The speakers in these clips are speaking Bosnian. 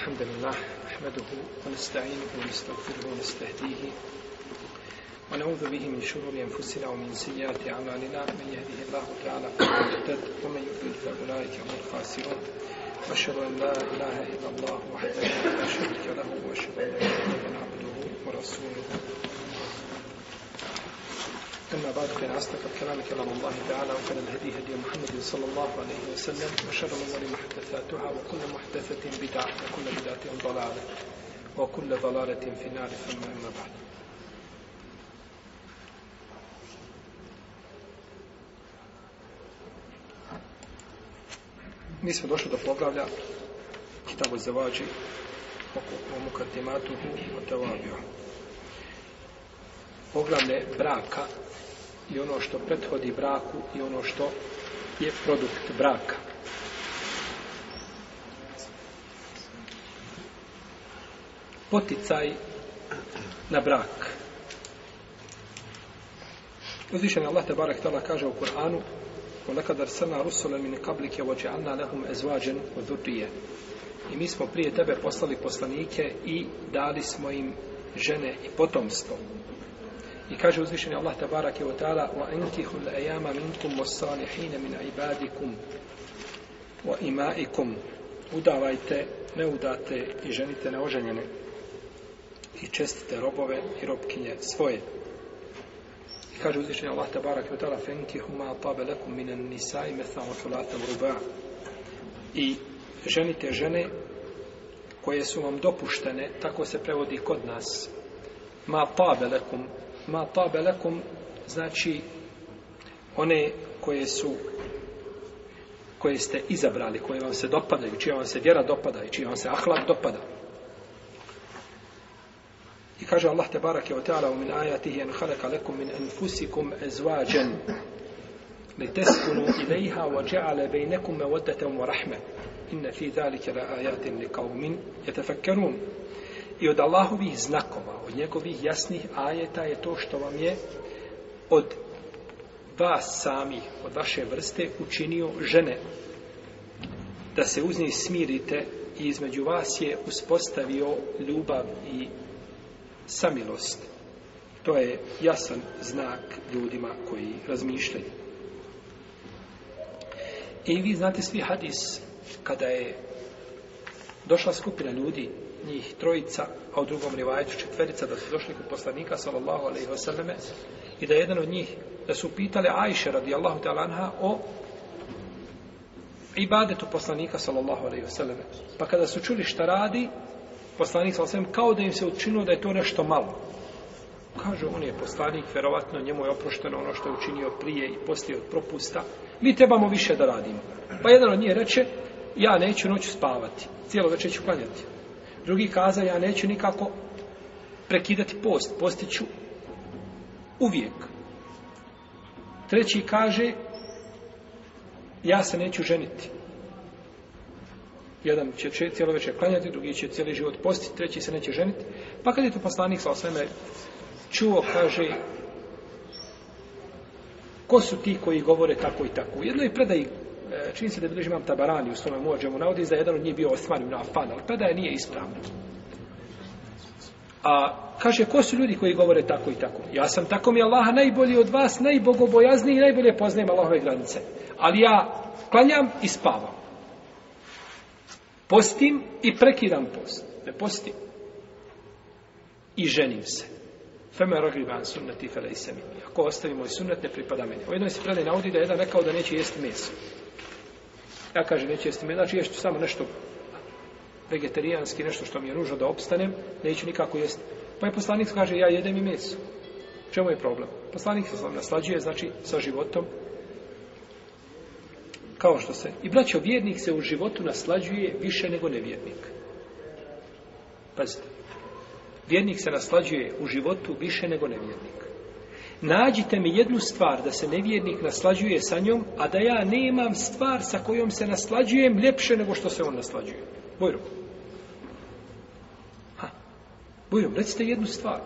الحمد لله نحمده ونستعينه ونستغفره ونستهديه ونعوذ به من شرور أنفسنا ومن سيئات أعمالنا من يهده الله تعالى فلا المهتد ومن يضلل فأولئك هم الخاسرون وأشهد أن لا إله إلا الله وحده لا شريك له وأشهد أن محمدا عبده ورسوله أما بعد كان أستقر كلام كلام الله تعالى وكان الهدي هدي محمد صلى الله عليه وسلم وشر الأمور محدثاتها وكل محدثة بدعة وكل بدعة ضلالة وكل ضلالة في النار ثم أما بعد Mi smo došli do poglavlja Kitabu Zavadži o Mukaddimatuhu o Tevabiju. Poglavlje braka i ono što prethodi braku i ono što je produkt braka. Poticaj na brak. Uzvišen je Allah te barek tala kaže u Kur'anu Onaka dar sana rusule min kablike vođe anna lehum ezvađen od urdije. I mi smo prije tebe poslali poslanike i dali smo im žene i potomstvo. I kaže uzvišeni Allah tabarak i otala wa enkihu l'ajama minkum wa salihine min ibadikum wa imaikum udavajte neudate i ženite neoženjene i čestite robove i robkinje svoje i kaže uzvišeni Allah tabarak i otala fenkihu ma tabe lakum min an nisai metha wa sulatam ruba i ženite žene koje su vam dopuštene tako se prevodi kod nas ma tabe lakum ma ta belekom znači one koje su koje ste izabrali, koje vam se dopadaju, čija vam se vjera dopada i čija vam se ahlak dopada. I kaže Allah te barake o teala u min ajatihi en haleka lekum min enfusikum ezvađen li teskunu ilaiha wa ja'ale bejnekume vodetem wa rahme inne fi zalike la ajatin li kaumin jete fakkerun I od Allahovih znakova, od njegovih jasnih ajeta je to što vam je od vas samih, od vaše vrste, učinio žene. Da se uz njih smirite i između vas je uspostavio ljubav i samilost. To je jasan znak ljudima koji razmišljaju. I vi znate svi hadis kada je došla skupina ljudi njih trojica, a u drugom rivajetu četverica da su došli kod poslanika sallallahu alejhi ve selleme i da jedan od njih da su pitali Ajše radijallahu ta'ala anha o ibadetu poslanika sallallahu alejhi ve selleme. Pa kada su čuli šta radi poslanik sallallahu alejhi kao da im se učinilo da je to nešto malo. Kaže, on je poslanik, verovatno njemu je oprošteno ono što je učinio prije i poslije od propusta. Mi trebamo više da radimo. Pa jedan od njih reče, ja neću noću spavati. Cijelo večer ću klanjati. Drugi kazao, ja neću nikako prekidati post, postiću uvijek. Treći kaže, ja se neću ženiti. Jedan će cijelo večer klanjati, drugi će cijeli život postiti, treći se neće ženiti. Pa kad je to poslanik sa osveme čuo, kaže, ko su ti koji govore tako i tako? U jednoj predaji E, čini se da bilo imam tabarani u svome mođemu navodi da je jedan od njih bio Osman ibn Afan, ali tada je nije ispravno. A kaže, ko su ljudi koji govore tako i tako? Ja sam tako mi Allaha najbolji od vas, najbogobojazniji i najbolje poznajem Allahove granice. Ali ja klanjam i spavam. Postim i prekidam post. Ne postim. I ženim se. Feme rogi van sunnati fele i semini. Ako ostavi moj sunnet, ne pripada meni. U jednoj se predaj navodi da je jedan rekao da neće jesti meso. Ja kažem, neću jesti mesa, znači ješću samo nešto vegetarijanski, nešto što mi je nužno da opstanem, neću nikako jesti. Pa je poslanik kaže, ja jedem i meso. Čemu je problem? Poslanik se sam naslađuje, znači, sa životom. Kao što se... I braćo, vjernik se u životu naslađuje više nego nevjernik. Pazite. Vjernik se naslađuje u životu više nego nevjernik nađite mi jednu stvar da se nevjernik naslađuje sa njom, a da ja nemam stvar sa kojom se naslađujem ljepše nego što se on naslađuje. Bujrum. Ha. Bujrum, recite jednu stvar.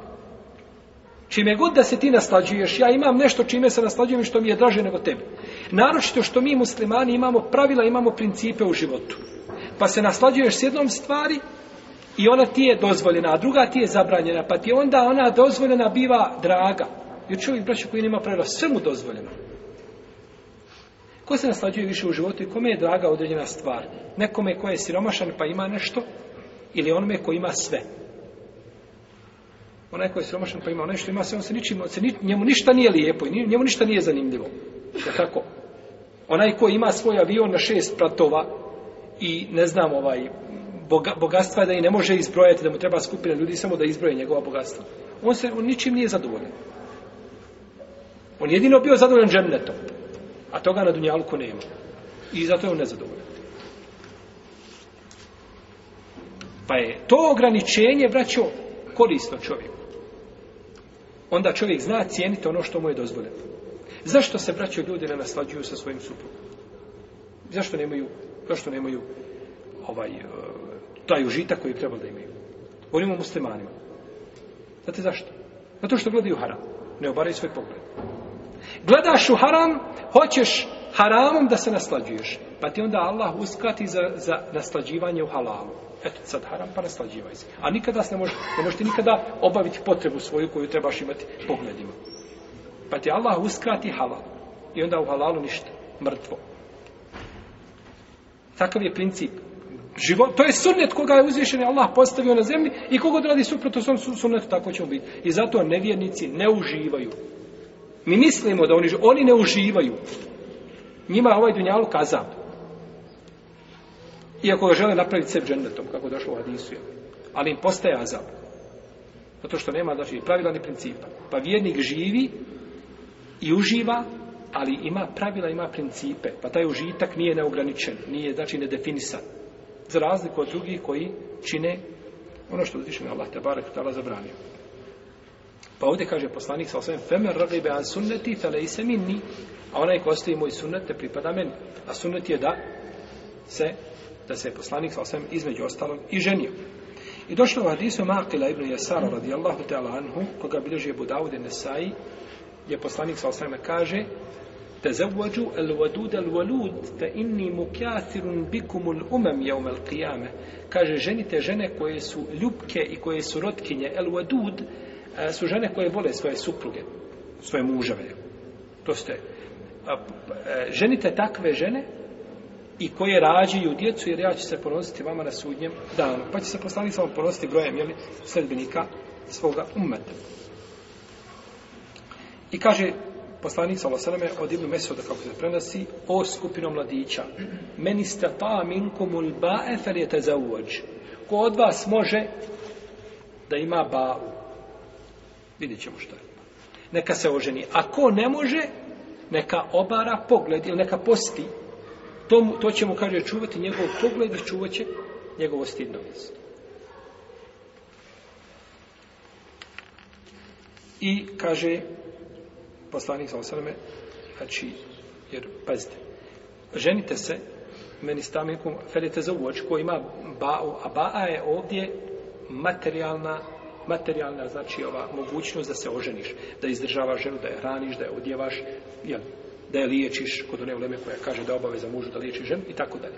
Čime god da se ti naslađuješ, ja imam nešto čime se naslađujem i što mi je draže nego tebi. Naročito što mi muslimani imamo pravila, imamo principe u životu. Pa se naslađuješ s jednom stvari i ona ti je dozvoljena, a druga ti je zabranjena, pa ti onda ona dozvoljena biva draga. I čovjek, braću, koji nema pravila, sve mu dozvoljeno. Ko se naslađuje više u životu i kome je draga određena stvar? Nekome koje je siromašan pa ima nešto? Ili onome koji ima sve? Onaj koji je siromašan pa ima nešto, ima sve, on se ničim, on se ni, njemu ništa nije lijepo i njemu ništa nije zanimljivo. Da tako? Onaj koji ima svoj avion na šest pratova i ne znam ovaj, boga, bogatstva da i ne može izbrojati, da mu treba skupina ljudi samo da izbroje njegova bogatstva. On se on ničim nije zadovoljen. On je jedino bio zadovoljan džennetom. A toga na dunjalku nema. I zato je on nezadovoljan. Pa je to ograničenje, braćo, korisno čovjeku. Onda čovjek zna cijeniti ono što mu je dozvoljeno. Zašto se, braćo, ljudi ne naslađuju sa svojim suprugom? Zašto nemaju, zašto nemaju ovaj, e, taj užitak koji treba da imaju? Volimo muslimanima. Zato zašto? Zato što gledaju haram. Ne obaraju svoj pogled gledaš u haram, hoćeš haramom da se naslađuješ. Pa ti onda Allah uskrati za, za naslađivanje u halalu. Eto, sad haram, pa naslađivaj se. A nikada se ne može, ne može ti nikada obaviti potrebu svoju koju trebaš imati pogledima. Pa ti Allah uskrati halal. I onda u halalu ništa. Mrtvo. Takav je princip. Život, to je sunnet koga je uzvišen Allah postavio na zemlji i kogod radi suprotno sunnetu, tako će biti. I zato nevjernici ne uživaju Mi mislimo da oni, oni ne uživaju. Njima ovaj dunjalu kazam. Iako ga žele napraviti sebi džendretom, kako došlo u hadisu. Ali im postaje azab. Zato što nema znači, pravila ni principa. Pa vjernik živi i uživa, ali ima pravila, ima principe. Pa taj užitak nije neograničen, nije, znači, nedefinisan. Za razliku od drugih koji čine ono što zviše na Allah te barek tala zabranio. Pa ovdje kaže poslanik sa osvijem, femen ragibe an sunneti, fele i se minni, a onaj ko ostaje moj sunnet, ne pripada meni. A sunnet je da se, da se poslanik sa osvijem između ostalom i ženio. I došlo u hadisu Maqila ibn Jasara radijallahu ta'ala anhu, koga bilježi je Budavud i Nesai, je poslanik sa osvijem kaže, te zavuđu el vadud el valud, te inni mukjathirun bikum ul umem jaum el qiyame. Kaže, ženite žene koje su ljubke i koje su rotkinje, el vadud, E, su žene koje vole svoje supruge, svoje muževe. To ste. E, ženite takve žene i koje rađaju djecu, jer ja ću se ponositi vama na sudnjem danu. Pa će se poslani samo ponositi brojem jeli, sredbenika svoga umeta. I kaže poslanik sa Losaleme od Ibnu Mesuda, kako se prenosi, o skupinu mladića. Meni ste ta minkum ulba efer je te zauođ. Ko od vas može da ima ba'u? vidjet ćemo što je. Neka se oženi. Ako ne može, neka obara pogled ili neka posti, to, to će mu, kaže, čuvati njegov pogled i čuvat će njegovo stidno mjesto. I kaže poslanik sa osaname, znači, jer, pazite, ženite se, meni stavim, felite za uoč, ko ima ba'u, a ba'a je ovdje materijalna materijalna, znači ova mogućnost da se oženiš, da izdržavaš ženu, da je hraniš, da je odjevaš, jel, da je liječiš, kod one uleme koja kaže da je obaveza mužu da liječi ženu, i tako dalje.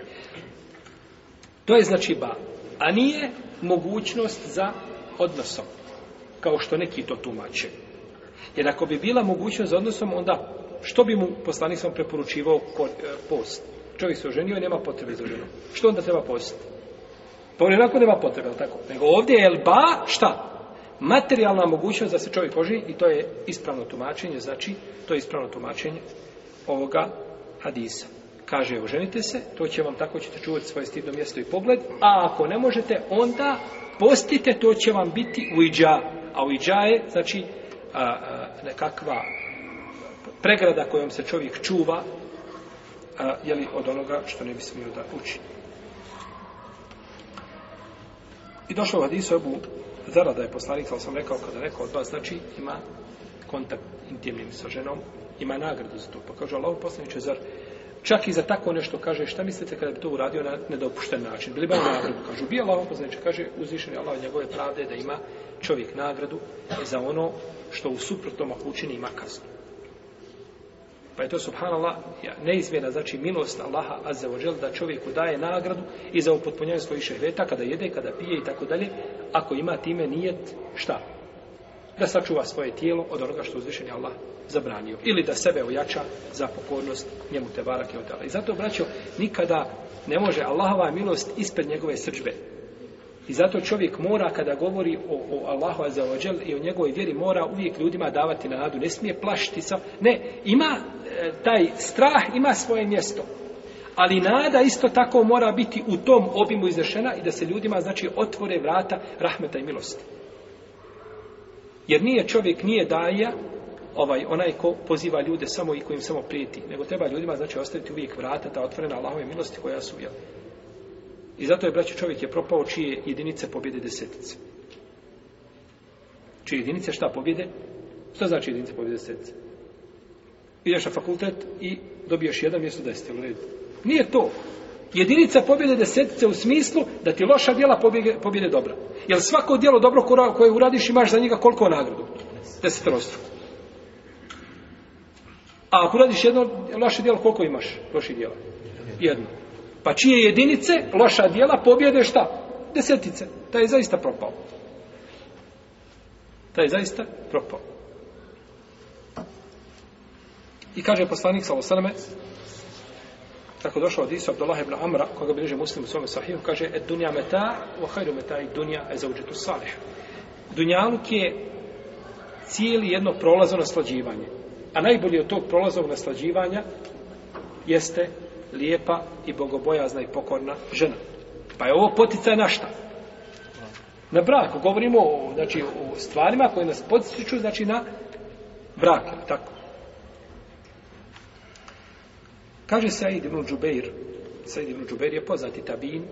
To je znači ba, a nije mogućnost za odnosom, kao što neki to tumače. Jer ako bi bila mogućnost za odnosom, onda što bi mu poslanik sam preporučivao kod, e, post? Čovjek se oženio i nema potrebe za ženom. Što onda treba postiti? Pa on je nema potrebe, tako? Nego ovdje je ba, šta? materijalna mogućnost da se čovjek oži i to je ispravno tumačenje, znači to je ispravno tumačenje ovoga hadisa. Kaže, oženite se, to će vam tako ćete čuvati svoje stivno mjesto i pogled, a ako ne možete, onda postite, to će vam biti uiđa. A uiđa je, znači, a, a, nekakva pregrada kojom se čovjek čuva a, jeli, od onoga što ne bi smio da učini. I došlo u hadisu Ebu zarada je poslanik, ali sam rekao, kada neko od vas, znači, ima kontakt intimnim sa ženom, ima nagradu za to. Pa kaže, Allah poslanik će, zar čak i za tako nešto kaže, šta mislite kada bi to uradio na nedopušten način? Bili bar nagradu, kažu, bi Allah poslanik će, kaže, uzvišen je Allah njegove pravde da ima čovjek nagradu za ono što u suprotom učini ima kaznu. Pa je to, subhanallah, neizmjena, znači, milost Allaha Azza wa da čovjeku daje nagradu i za upotpunjanje svojih šehveta, kada jede, kada pije i tako dalje, ako ima time nijet, šta? Da sačuva svoje tijelo od onoga što uzvišen je Allah zabranio. Ili da sebe ojača za pokornost njemu te barake od I zato, braćo, nikada ne može Allahova milost ispred njegove srđbe. I zato čovjek mora kada govori o, o Allahu azzawajal i o njegovoj vjeri mora uvijek ljudima davati nadu, ne smije plašiti sa. Ne, ima e, taj strah ima svoje mjesto. Ali nada isto tako mora biti u tom obimu izrešena i da se ljudima znači otvore vrata rahmeta i milosti. Jer nije čovjek nije daja ovaj onaj ko poziva ljude samo i kojim samo prijeti, nego treba ljudima znači ostaviti uvijek vrata ta otvorena Allahove milosti koja su vjela. I zato je braći čovjek je propao čije jedinice pobjede desetice. Čije jedinice šta pobjede? Što znači jedinice pobjede desetice? Ideš na fakultet i dobiješ jedan mjesto da jeste u redu. Nije to. Jedinica pobjede desetice u smislu da ti loša djela pobjede, pobjede dobra. Jer svako djelo dobro koje uradiš imaš za njega koliko nagradu? Desetrostru. A ako uradiš jedno loše djelo, koliko imaš loših djela? Jedno. Pa čije jedinice, loša dijela, pobjede šta? Desetice. Ta je zaista propao. Ta je zaista propao. I kaže poslanik Salo Sarme, tako došao od Isu Abdullah ibn Amra, koga bilježe muslim u svome sahiju, kaže, et dunja meta, u hajru meta i dunja e za uđetu saleh. Dunjaluk je cijeli jedno prolazno naslađivanje. A najbolje od tog prolazovog naslađivanja jeste lijepa i bogobojazna i pokorna žena. Pa je ovo potica na šta? Na brak. Govorimo o, znači, o stvarima koje nas potiču, znači na brak. Tako. Kaže Said ibn Džubeir, Said ibn Džubeir je poznati tabin,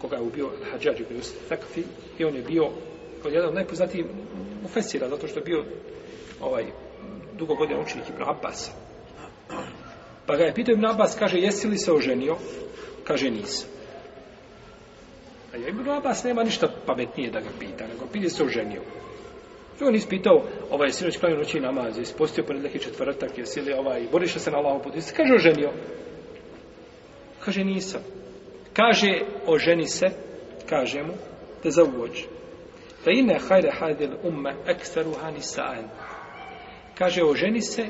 koga je ubio Hadžađ ibn Thakfi, i on je bio od jedan od najpoznatijih u Fesira, zato što je bio ovaj, dugogodnjan učenik Ibn Abbas. Pa ga je pitao Ibn Abbas, kaže, jesi li se oženio? Kaže, nisam. A ja Ibn Abbas nema ništa pametnije da ga pita, nego pita se oženio. I on ispitao, ovaj, jesi noć klanio noći namaz, jesi postio ponedljaki četvrtak, jesi li ovaj, boriš se na Allahom putu, kaže, oženio. Kaže, nisam. Kaže, oženi se, kaže mu, te zavuođi. Fe ine hajde hajde ume ekstaru hani saen. Kaže, oženi se,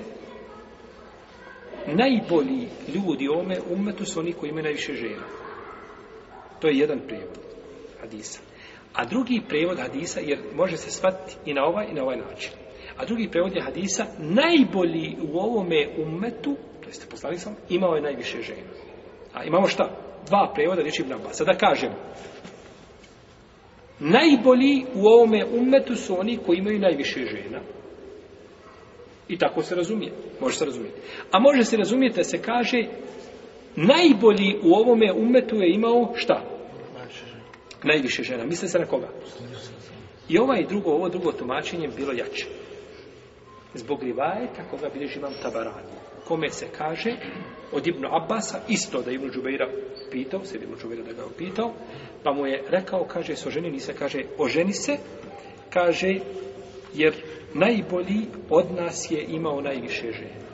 najbolji ljudi ome umetu su oni koji imaju najviše žena. To je jedan prijevod hadisa. A drugi prijevod hadisa, jer može se shvatiti i na ovaj i na ovaj način. A drugi prijevod je hadisa, najbolji u ovome umetu, to jeste poslali sam, imao je najviše žena. A imamo šta? Dva prijevoda, riječi Ibn Abbas. Sada kažem, najbolji u ovome umetu su oni koji imaju najviše žena. I tako se razumije. Može se razumijeti. A može se razumijeti da se kaže najbolji u ovome umetu je imao šta? Najviše žena. Misle se na koga? I ovaj drugo, ovo drugo tumačenje bilo jače. Zbog rivajeta koga bilježi imam tabarani. Kome se kaže od Ibnu Abasa, isto da Ibnu Džubeira pitao, se Ibnu Džubeira da ga pitao, pa mu je rekao, kaže, so ženi, nisa, kaže, oženi se, kaže, jer najbolji od nas je imao najviše žene.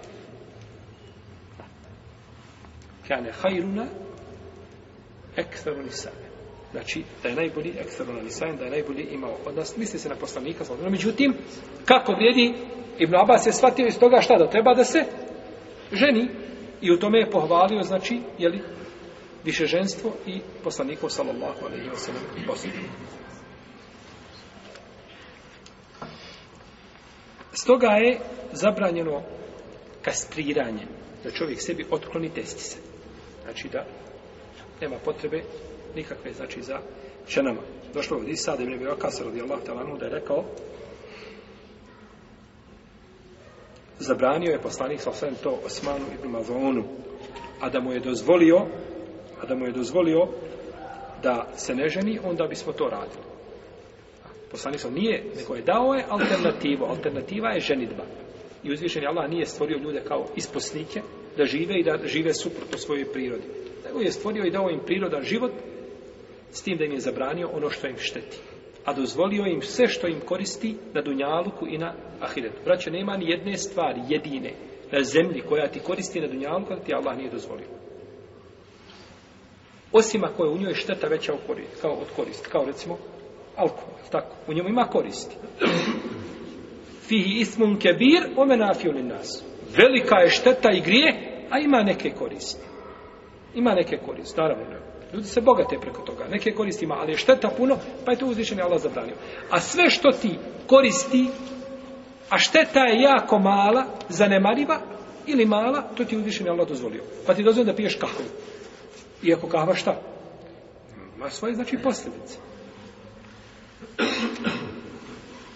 Kane hajruna ekstaru nisane. Znači, da je najbolji ekstaru nisane, da je najbolji imao od nas. Misli se na poslanika, znači. No, međutim, kako vrijedi, Ibn Abbas je shvatio iz toga šta da treba da se ženi. I u tome je pohvalio, znači, jeli, više ženstvo i poslanikov, sallallahu alaihi wa sallam, posljedno. Stoga je zabranjeno kastriranje, da čovjek sebi otkloni testise. Znači da nema potrebe nikakve, znači, za ženama. Došlo od Isada i mne bi okasar od Allah talanu da je rekao zabranio je poslanik sa osvijem to Osmanu ibn Mazonu, a da mu je dozvolio a da mu je dozvolio da se ne ženi, onda bismo to radili poslanik sam nije, nego je dao je alternativu. Alternativa je ženitba. I uzvišen je Allah nije stvorio ljude kao isposnike da žive i da žive suprotno svojoj prirodi. Nego je stvorio i dao im prirodan život s tim da im je zabranio ono što im šteti. A dozvolio im sve što im koristi na Dunjaluku i na Ahiretu. Braće, nema ni jedne stvari, jedine na zemlji koja ti koristi na Dunjaluku ti Allah nije dozvolio. Osim ako je u njoj šteta veća od koristi, kao, od koristi, kao recimo alkohol, tako, u njemu ima koristi. Fihi ismun kebir, ome nafiju nas. Velika je šteta i grije, a ima neke koristi. Ima neke koristi, naravno. Ljudi se bogate preko toga, neke koristi ima, ali je šteta puno, pa je to uzvišen je Allah zabranio. A sve što ti koristi, a šteta je jako mala, zanemariva, ili mala, to ti uzvišen je Allah dozvolio. Pa ti dozvolio da piješ kahvu. Iako kahva šta? Ma svoje znači posljedice.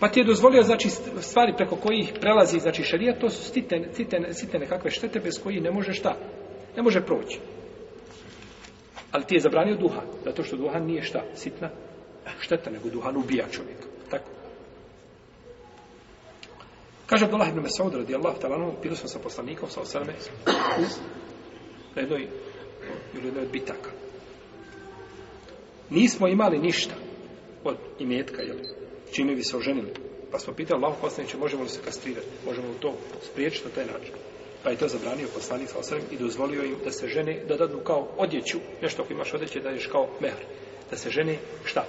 Pa ti je dozvolio, znači, stvari preko kojih prelazi, znači, šarija, to su sitne, sitne, sitne nekakve štete bez kojih ne može šta? Ne može proći. Ali ti je zabranio duha, zato što duha nije šta? Sitna šteta, nego duhan ubija čovjeka. Tako. Kaže Abdullah ibn Mas'ud radijallahu ta'ala, bilo smo sa poslanikom sa osrame u jednoj ili jednoj od bitaka. Nismo imali ništa od imetka, jel? Čime bi se oženili? Pa smo pitali Allahu poslaniče, možemo li se kastrirati? Možemo li to spriječiti na taj način? Pa je to zabranio poslanik sa osrem i dozvolio im da se žene, da dadu kao odjeću, nešto ako imaš odjeće, da ješ kao mehar. Da se žene, šta?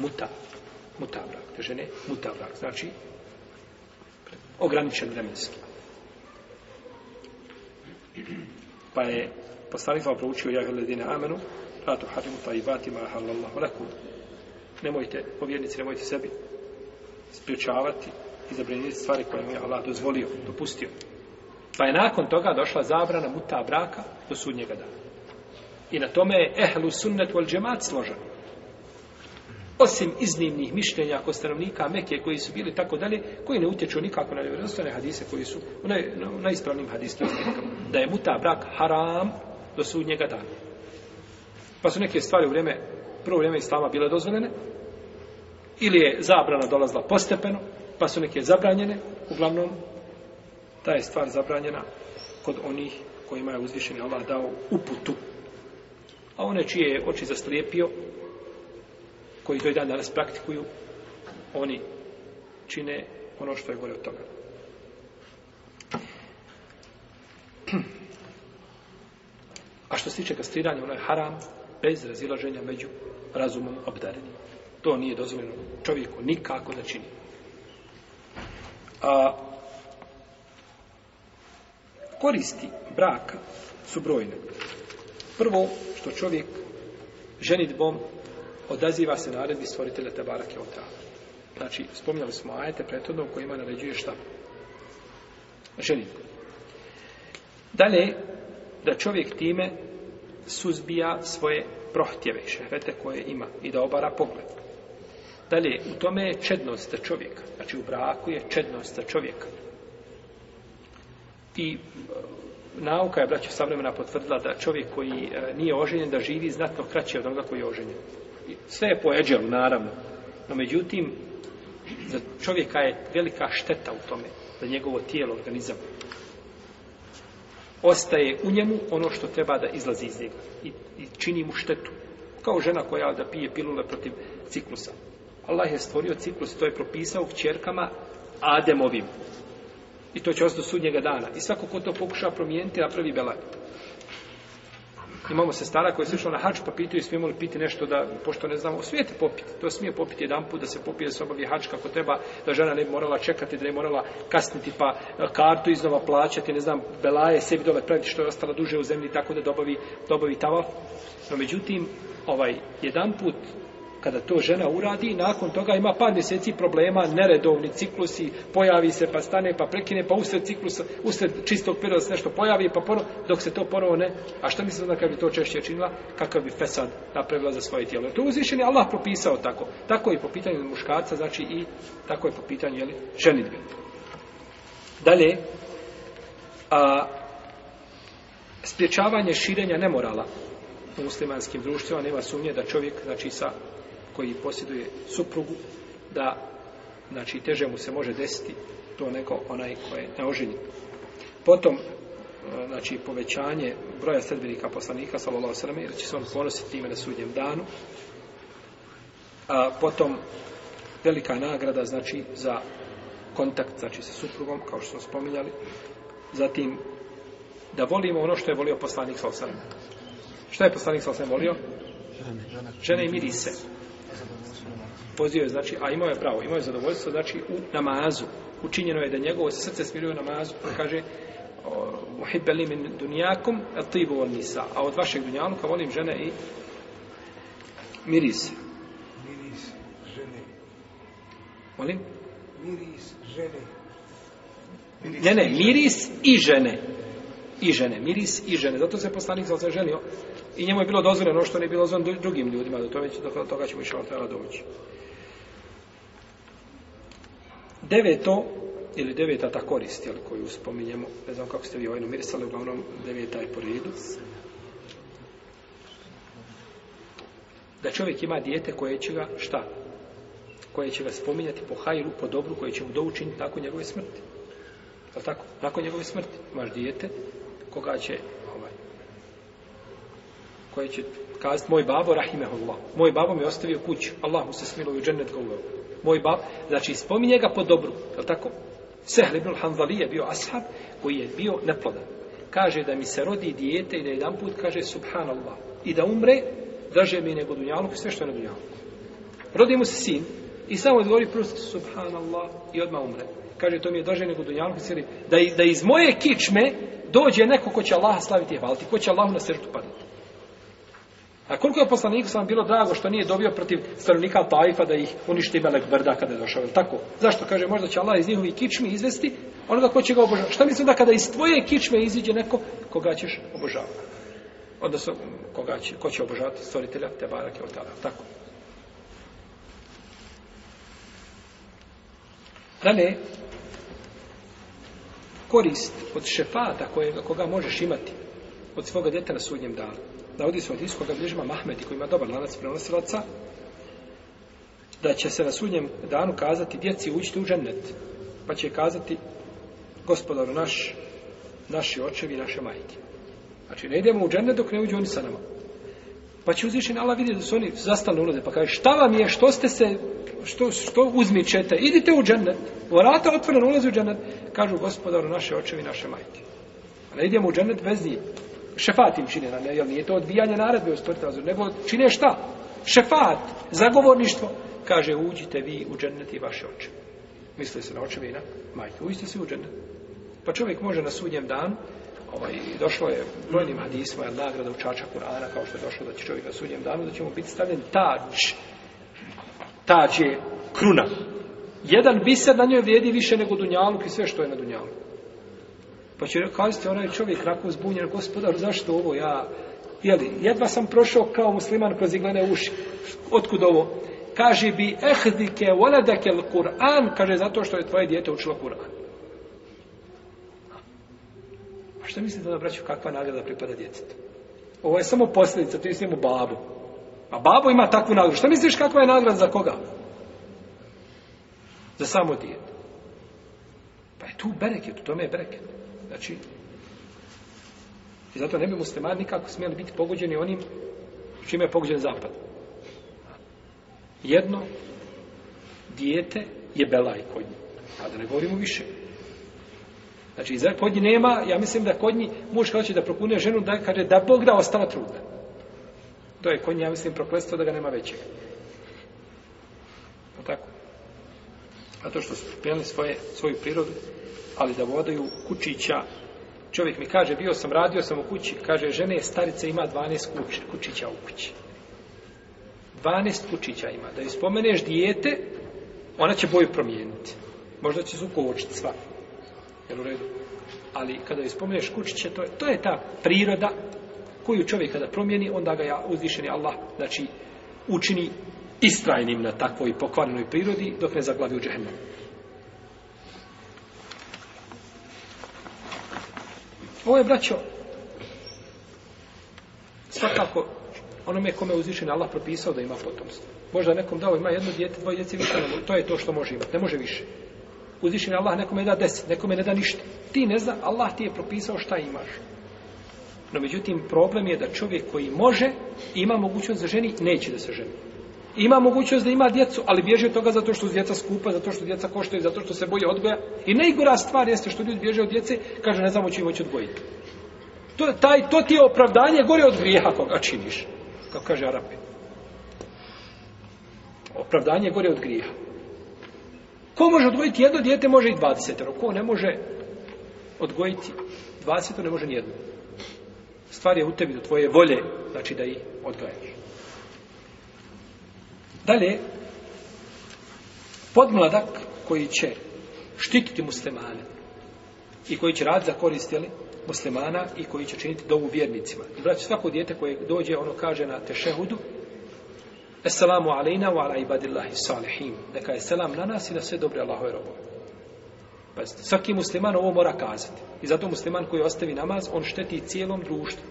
Muta. Muta vrak. Da žene, muta vrak. Znači, ograničen vremenski. Pa je poslanik sa proučio, ja gledine amenu, la tuharimu tajibati ma halallahu lakum. Nemojte, povjernici, nemojte sebi spriječavati i zabrinjeti stvari koje mi je Allah dozvolio, dopustio. Pa je nakon toga došla zabrana muta braka do sudnjega dana. I na tome je ehlu sunnet wal džemat složen. Osim iznimnih mišljenja kod stanovnika Mekije koji su bili tako dalje, koji ne utječu nikako na nevjerozstvene hadise koji su u naj, najispravnim hadistima. Da je muta brak haram do sudnjega dana. Pa su neke stvari u vrijeme, prvo vrijeme islama bile dozvoljene, ili je zabrana dolazla postepeno, pa su neke zabranjene, uglavnom, ta je stvar zabranjena kod onih kojima je uzvišeni Allah dao uputu. A one čije je oči zastrijepio, koji to i dan danas praktikuju, oni čine ono što je gore od toga. A što se tiče kastriranja, ono je haram, bez razilaženja među razumom obdareni. To nije dozvoljeno čovjeku nikako da čini. A koristi braka su brojne. Prvo što čovjek ženitbom odaziva se naredbi stvoritelja Tabarake od Tala. Znači, spominjali smo ajete prethodno u kojima naređuje šta? Ženitbom. Dalje, da čovjek time suzbija svoje prohtjeve i šehvete koje ima i da obara pogled. Dalje, u tome je čednost za čovjeka. Znači, u braku je čednost za čovjeka. I e, nauka je, braću, savremena potvrdila da čovjek koji e, nije oženjen, da živi znatno kraće od onoga koji je oženjen. Sve je po eđelu, naravno. No, međutim, za čovjeka je velika šteta u tome, za njegovo tijelo, organizam ostaje u njemu ono što treba da izlazi iz njega i, i čini mu štetu. Kao žena koja da pije pilule protiv ciklusa. Allah je stvorio ciklus i to je propisao kćerkama Ademovim. I to će ostati sudnjega dana. I svako ko to pokuša promijeniti, napravi belaj imamo se stara koji se išao na hač pa pitaju smijemo li piti nešto da pošto ne znamo svijete popiti to smije popiti jedan put da se popije s obavi hač kako treba da žena ne bi morala čekati da ne bi morala kasniti pa e, kartu iznova plaćati ne znam belaje sebi dole praviti što je ostala duže u zemlji tako da dobavi, dobavi tavo no međutim ovaj jedan put kada to žena uradi, nakon toga ima par mjeseci problema, neredovni ciklusi, pojavi se, pa stane, pa prekine, pa usred ciklusa, usred čistog perioda se nešto pojavi, pa ponovno, dok se to ponovo ne, a šta mislim da kada bi to češće činila, kakav bi fesad napravila za svoje tijelo. To uzvišen je Allah propisao tako. Tako je po pitanju muškarca, znači i tako je po pitanju, jeli, ženitbe. Dalje, a, spriječavanje širenja nemorala u muslimanskim društvima, nema sumnje da čovjek, znači sa koji posjeduje suprugu da znači teže mu se može desiti to neko onaj koji je neoženjen. Potom e, znači povećanje broja sredbenika poslanika sallallahu alejhi ve sellem jer će se on ponositi time na sudnjem danu. A potom velika nagrada znači za kontakt znači sa suprugom kao što smo spominjali. Zatim da volimo ono što je volio poslanik sallallahu alejhi ve sellem. Šta je poslanik sallallahu alejhi ve sellem volio? Žene i mirise pozio je znači a imao je pravo imao je zadovoljstvo znači u namazu učinjeno je da njegovo srce smiruje namazu pa kaže muhibbali min dunyakum atibu wan nisa a od vašeg dunjanu kao volim žene i miris miris žene volim miris žene miris ne ne miris i žene i žene, miris i žene. Zato se poslanik zao zaželio i njemu je bilo dozvoljeno ono što ne je bilo dozvoljeno drugim ljudima, do to već do toga ćemo išao tela doći deveto ili deveta ta korist jel, koju spominjemo, ne znam kako ste vi ovaj numirisali, uglavnom deveta je po redu. Da čovjek ima dijete koje će ga, šta? Koje će ga spominjati po hajru, po dobru, koje će mu doučin nakon njegove smrti. Je tako? Nakon njegove smrti imaš dijete koga će, ovaj, koje će kazati, moj babo, rahimehullah, moj babo mi ostavio kuću, Allah mu se smilo i džennet ga uveo moj bab, znači spominje ga po dobru, je li tako? Sehl ibn al-Hanzali je bio ashab koji je bio neplodan. Kaže da mi se rodi dijete i da jedan put kaže subhanallah i da umre, draže mi nego dunjalu i sve što je na dunjalu. Rodi mu se sin i samo odgovori prust subhanallah i odmah umre. Kaže to mi je draže nego dunjalu i sve da, da iz moje kičme dođe neko ko će Allaha slaviti i hvaliti, ko će Allahu na srtu padati. A koliko je poslaniku sam bilo drago što nije dobio protiv stanovnika Taifa da ih uništi Melek Brda kada je došao, tako? Zašto? Kaže, možda će Allah iz njihovi kičmi izvesti onoga ko će ga obožavati. Šta mislim da kada iz tvoje kičme iziđe neko koga ćeš obožavati? Odnosno, koga će, ko će obožavati stvoritelja te barake od tada, tako? Dalje, korist od šefata kojega, koga možeš imati od svoga djeta na sudnjem danu navodi se od iskoga bližima Mahmedi koji ima dobar lanac prenosilaca da će se na sudnjem danu kazati djeci uđite u džennet pa će kazati gospodaru naš naši očevi i naše majke znači ne idemo u džennet dok ne uđu oni sa nama pa će uzvišen Allah vidjeti da su oni zastali ulode pa kaže šta vam je što ste se što, što uzmičete idite u džennet vrata otvoreno ulaze u džennet kažu gospodaru naše očevi i naše majke a pa ne idemo u džennet bez njih šefat im čine, ne, jel nije to odbijanje naredbe u stvrti razvoju, nego čine šta? Šefat, zagovorništvo, kaže uđite vi u džennet i vaše oče. Misli se na oče vina, majke, uđite svi u džennet. Pa čovjek može na sudnjem dan, ovaj, došlo je brojnim hadisma, je nagrada u čača Kur'ana, kao što je došlo da će čovjek na sudnjem danu, da će mu biti stavljen tač, tač je kruna. Jedan biser na njoj vrijedi više nego dunjaluk i sve što je na dunjaluku. Pa će kazati onaj čovjek nakon zbunjen, gospodar, zašto ovo ja, jeli, jedva sam prošao kao musliman kroz iglene uši. Otkud ovo? Kaže bi ehdike voledake l'Kur'an, kaže zato što je tvoje dijete učilo Kur'an. A što mislite da braću, kakva nagrada pripada djecetu? Ovo je samo posljedica, ti mislim u babu. A babo ima takvu nagradu. Šta misliš kakva je nagrada za koga? Za samo dijete. Pa je tu bereket, u tome je bereket. Znači, i zato ne bi muslimani nikako smjeli biti pogođeni onim čime je pogođen zapad. Jedno, dijete je belaj kod njih. A da ne govorimo više. Znači, kod njih nema, ja mislim da kod njih muž hoće da prokune ženu, da kaže da Bog da ostala trudna. To je kod njih, ja mislim, proklestvo da ga nema većeg. No tako. A to što su prijeli svoje, svoju prirodu, ali da vodaju kućića. Čovjek mi kaže, bio sam, radio sam u kući. Kaže, žene, starice ima 12 kuć, kućića u kući. 12 kućića ima. Da ispomeneš dijete, ona će boju promijeniti. Možda će zuku uočiti sva. Jel u redu? Ali kada ispomeneš kućiće, to je, to je ta priroda koju čovjek kada promijeni, onda ga ja uzvišeni Allah, znači, učini istrajnim na takvoj pokvarnoj prirodi dok ne zaglavi u džehennem. Ovo je, braćo, svakako, onome kome je uzvišen Allah propisao da ima potomstvo. Možda nekom dao, ima jedno djete, dvoje djece, više, ne, to je to što može imati, ne može više. Uzvišen Allah nekome da deset, nekome ne da ništa. Ti ne zna, Allah ti je propisao šta imaš. No, međutim, problem je da čovjek koji može, ima mogućnost za ženi, neće da se ženi ima mogućnost da ima djecu, ali bježi od toga zato što su djeca skupa, zato što djeca koštaju, zato što se boje odgoja. I najgora stvar jeste što ljudi bježe od djece, kaže ne znamo će im odgojiti. To, taj, to ti je opravdanje gore od grijeha koga činiš, kao kaže Arapin. Opravdanje gore od grijeha. Ko može odgojiti jedno djete, može i dvadesetero. Ko ne može odgojiti dvadesetero, ne može ni jedno. Stvar je u tebi, do tvoje volje, znači da ih odgojiš. Dalje, podmladak koji će štititi muslimane i koji će rad zakoristili muslimana i koji će činiti dovu vjernicima. I braći, svako dijete koje dođe, ono kaže na tešehudu, Esselamu alejna wa ala ibadillahi salihim. Neka je selam na nas i na sve dobre Allahove robove. Pazite, svaki musliman ovo mora kazati. I zato musliman koji ostavi namaz, on šteti cijelom društvu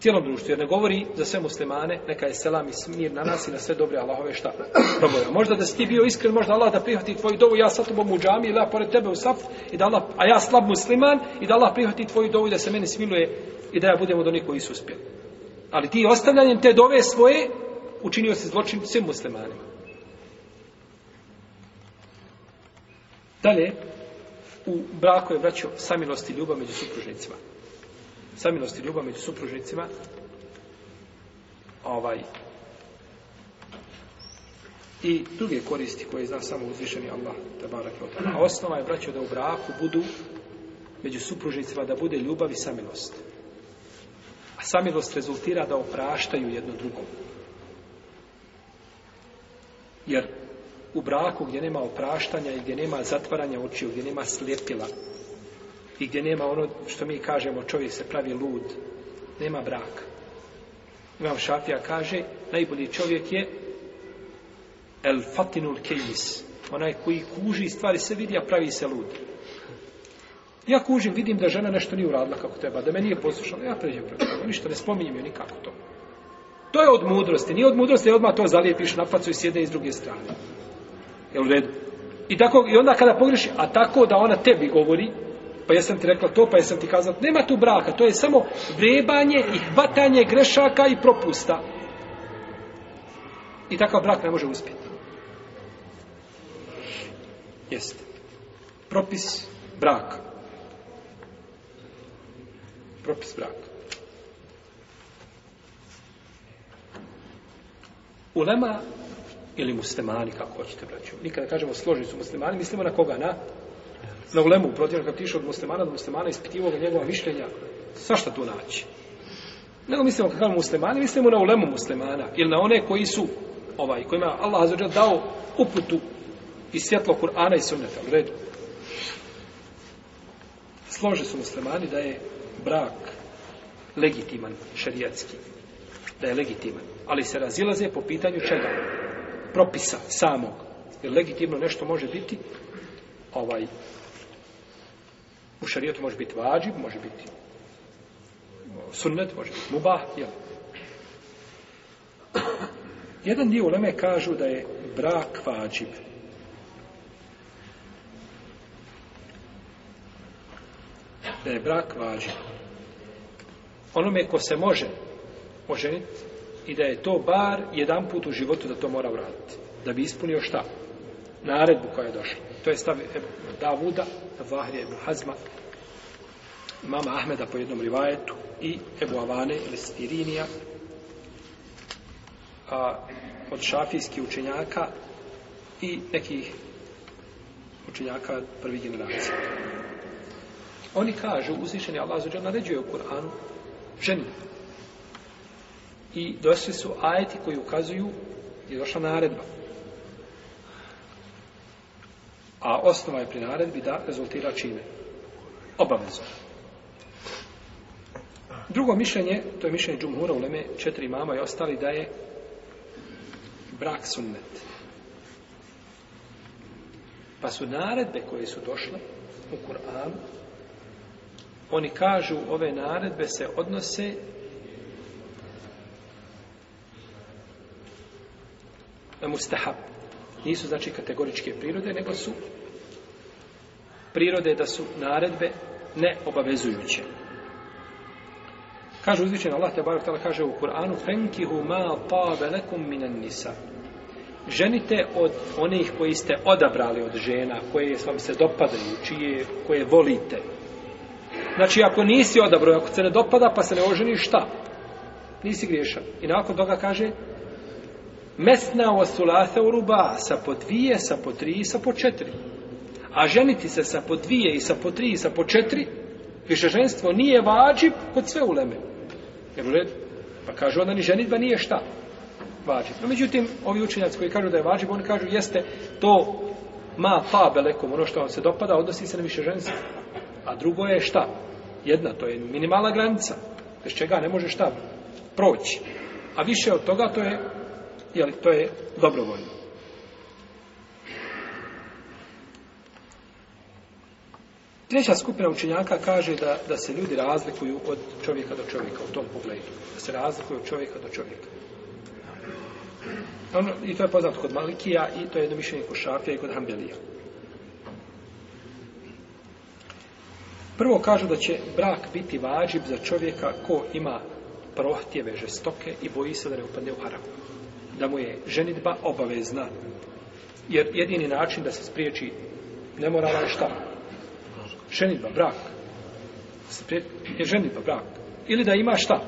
cijelom društvu, jer ne govori za sve muslimane, neka je selam i mir na nas i na sve dobre Allahove šta probuje. Možda da si ti bio iskren, možda Allah da prihvati tvoju dovu, ja sa tobom u džami ili ja pored tebe u saf, i da Allah, a ja slab musliman, i da Allah prihvati tvoju dovu i da se meni smiluje i da ja budem od onih koji su uspjeli. Ali ti ostavljanjem te dove svoje učinio se zločin svim muslimanima. Dalje, u braku je vraćao samilost i ljubav među supružnicima samilost i ljubav među supružnicima ovaj i druge koristi koje zna samo uzvišeni Allah tabarak i otak. A osnova je braćo da u braku budu među supružnicima da bude ljubav i samilost. A samilost rezultira da opraštaju jedno drugom. Jer u braku gdje nema opraštanja i gdje nema zatvaranja očiju, gdje nema slijepila, i gdje nema ono što mi kažemo čovjek se pravi lud, nema braka. Imam Šafija kaže, najbolji čovjek je el fatinul kejis, onaj koji kuži i stvari se vidi, a pravi se lud. Ja kužim, vidim da žena nešto nije uradila kako treba, da me nije poslušala, ja pređem preko toga, ništa ne spominjem joj nikako to. To je od mudrosti, nije od mudrosti, je odmah to zalijepiš na facu i s jedne i s druge strane. Jel u redu? I, tako, I onda kada pogreši, a tako da ona tebi govori, pa jesam ti rekla to, pa jesam ti kazala, nema tu braka, to je samo vrebanje i hvatanje grešaka i propusta. I takav brak ne može uspjeti. Jeste. Propis brak. Propis brak. Ulema ili muslimani, kako hoćete, braću. Mi kada kažemo složni su muslimani, mislimo na koga? Na na ulemu, protivno kad tiše od muslimana do muslimana, ispitivao ga njegova mišljenja, sa šta tu naći? Nego mislimo kako je muslimani, mislimo na ulemu muslimana, ili na one koji su, ovaj, kojima Allah azuđa dao uputu i svjetlo Kur'ana i sunneta, u redu. Slože su muslimani da je brak legitiman, šerijatski. Da je legitiman. Ali se razilaze po pitanju čega? Propisa samog. Jer legitimno nešto može biti ovaj U šarijetu može biti vađib, može biti sunnet, može biti mubah, jel? Jedan dio uleme kažu da je brak vađib. Da je brak vađib. Onome ko se može oženiti i da je to bar jedan put u životu da to mora vratiti. Da bi ispunio šta? Naredbu koja je došla. To je stav Davuda, Vahrija ibn Hazma, mama Ahmeda po jednom rivajetu i Ebu Avane ili Irinija. A, od šafijskih učenjaka i nekih učenjaka prvi generacije. Oni kažu, uzvišeni Allah zađer naređuje u Kur'anu ženi. I došli su ajeti koji ukazuju je došla naredba. Na A osnova je pri naredbi da rezultira čime? Obavezom. Drugo mišljenje, to je mišljenje Džumhura u Leme, četiri mama i ostali, da je brak sunnet. Pa su naredbe koje su došle u Kur'an, oni kažu ove naredbe se odnose na mustahab, nisu znači kategoričke prirode, nego su prirode da su naredbe neobavezujuće. Kaže uzvišen Allah te barek kaže u Kur'anu fenkihu ma tabe lekum minan nisa. Ženite od onih koji ste odabrali od žena, koje vam se dopadaju, čije, koje volite. Znači, ako nisi odabrao, ako se ne dopada, pa se ne oženi, šta? Nisi griješan. I nakon toga kaže, mesna o sulata u ruba sa po dvije, sa po tri i sa po četiri. A ženiti se sa po dvije i sa po tri i sa po četiri, više ženstvo nije vađib kod sve uleme. Jer u redu, pa kaže onda ni ženitba nije šta vađib. No, međutim, ovi učenjaci koji kažu da je vađib, oni kažu jeste to ma fa belekom, ono što vam se dopada, odnosi se na više ženstvo. A drugo je šta? Jedna, to je minimalna granica. Bez čega ne može šta proći. A više od toga, to je jeli, to je dobrovoljno. Treća skupina učenjaka kaže da, da se ljudi razlikuju od čovjeka do čovjeka u tom pogledu. Da se razlikuju od čovjeka do čovjeka. On, I to je poznato kod Malikija i to je jedno mišljenje kod Šafija i kod Hambelija. Prvo kažu da će brak biti vađib za čovjeka ko ima prohtjeve žestoke i boji se da ne upadne u haramu da mu je ženitba obavezna. Jer jedini način da se spriječi ne mora je šta? Ženitba, brak. Je ženitba, brak. Ili da ima šta?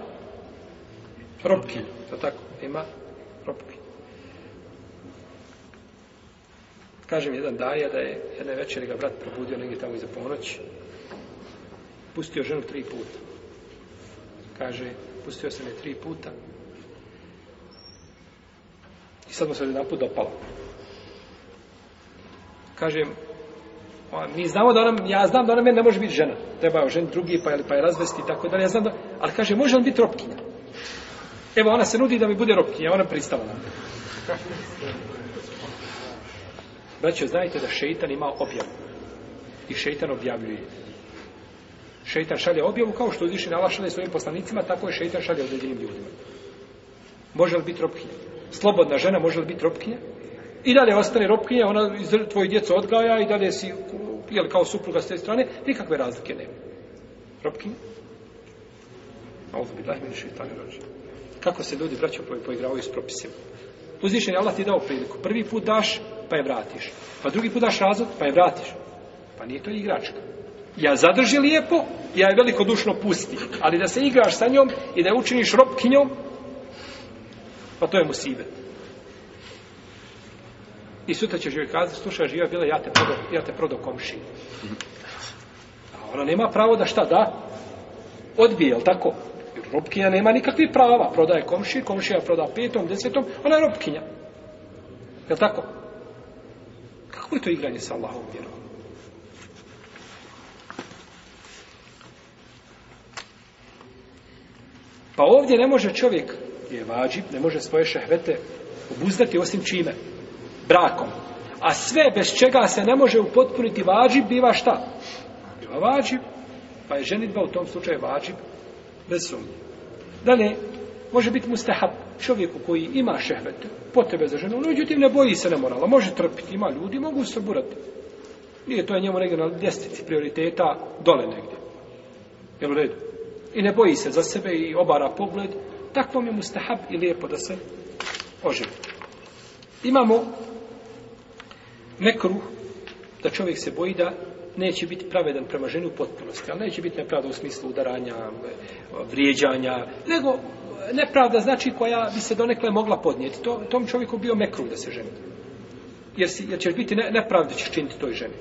Robki. Da tako, ima robki. Kažem jedan darija da je jedne večeri ga brat probudio negdje tamo iza ponoći. Pustio ženu tri puta. Kaže, pustio sam je tri puta, I sad mu se jedan put dopalo. Kažem, mi znamo da ona, ja znam da ona meni ne može biti žena. Treba je ženi drugi, pa je, pa je razvesti i tako dalje. Ja znam da, ali kaže, može on biti robkinja? Evo, ona se nudi da mi bude robkinja, ona pristala na mene. Braćo, znajte da šeitan ima objav. I šeitan objavljuje. Šeitan šalje objavu, kao što uzviši na Allah šalje svojim poslanicima, tako je šeitan šalje određenim ljudima. Može li biti robkinja? slobodna žena može li biti robkinja? I dalje ostane robkinja, ona tvoje djeco odgaja i dalje si jel, kao supruga s te strane, nikakve razlike nema. Robkinja? Ovo bi dajme više i tani Kako se ljudi braća po, poigravaju s propisima? Uzvišen je Allah ti dao priliku. Prvi put daš, pa je vratiš. Pa drugi put daš razlog, pa je vratiš. Pa nije to igračka. Ja zadrži lijepo, ja je veliko dušno pusti. Ali da se igraš sa njom i da učiniš robkinjom, Pa to je musibet. I sutra će živjeti kazati, slušaj, živa bila, ja te prodo, ja te prodo komši. A ona nema pravo da šta da? Odbije, je li tako? Jer robkinja nema nikakvih prava. Prodaje komši, komšija proda petom, desetom, ona je robkinja. Je li tako? Kako je to igranje sa Allahom vjerom? Pa ovdje ne može čovjek je vađib, ne može svoje šehvete obuzdati osim čime? Brakom. A sve bez čega se ne može upotpuniti vađib, biva šta? Biva vađib. Pa je ženitba u tom slučaju vađib bez sumnje. Dalje, može biti mustahab čovjeku koji ima šehvete, potrebe za ženu, međutim ne boji se nemorala, može trpiti, ima ljudi, mogu se burati. Nije to je njemu negdje na ljestici prioriteta dole negdje. Jel u redu? I ne boji se za sebe i obara pogled, takvom je mustahab i lijepo da se oženi. Imamo nekruh da čovjek se boji da neće biti pravedan prema ženi u potpunosti, ali neće biti nepravda u smislu udaranja, vrijeđanja, nego nepravda znači koja bi se donekle mogla podnijeti. To, tom čovjeku bio mekru da se ženi. Jer, si, jer ćeš biti ne, nepravda ćeš činiti toj ženi.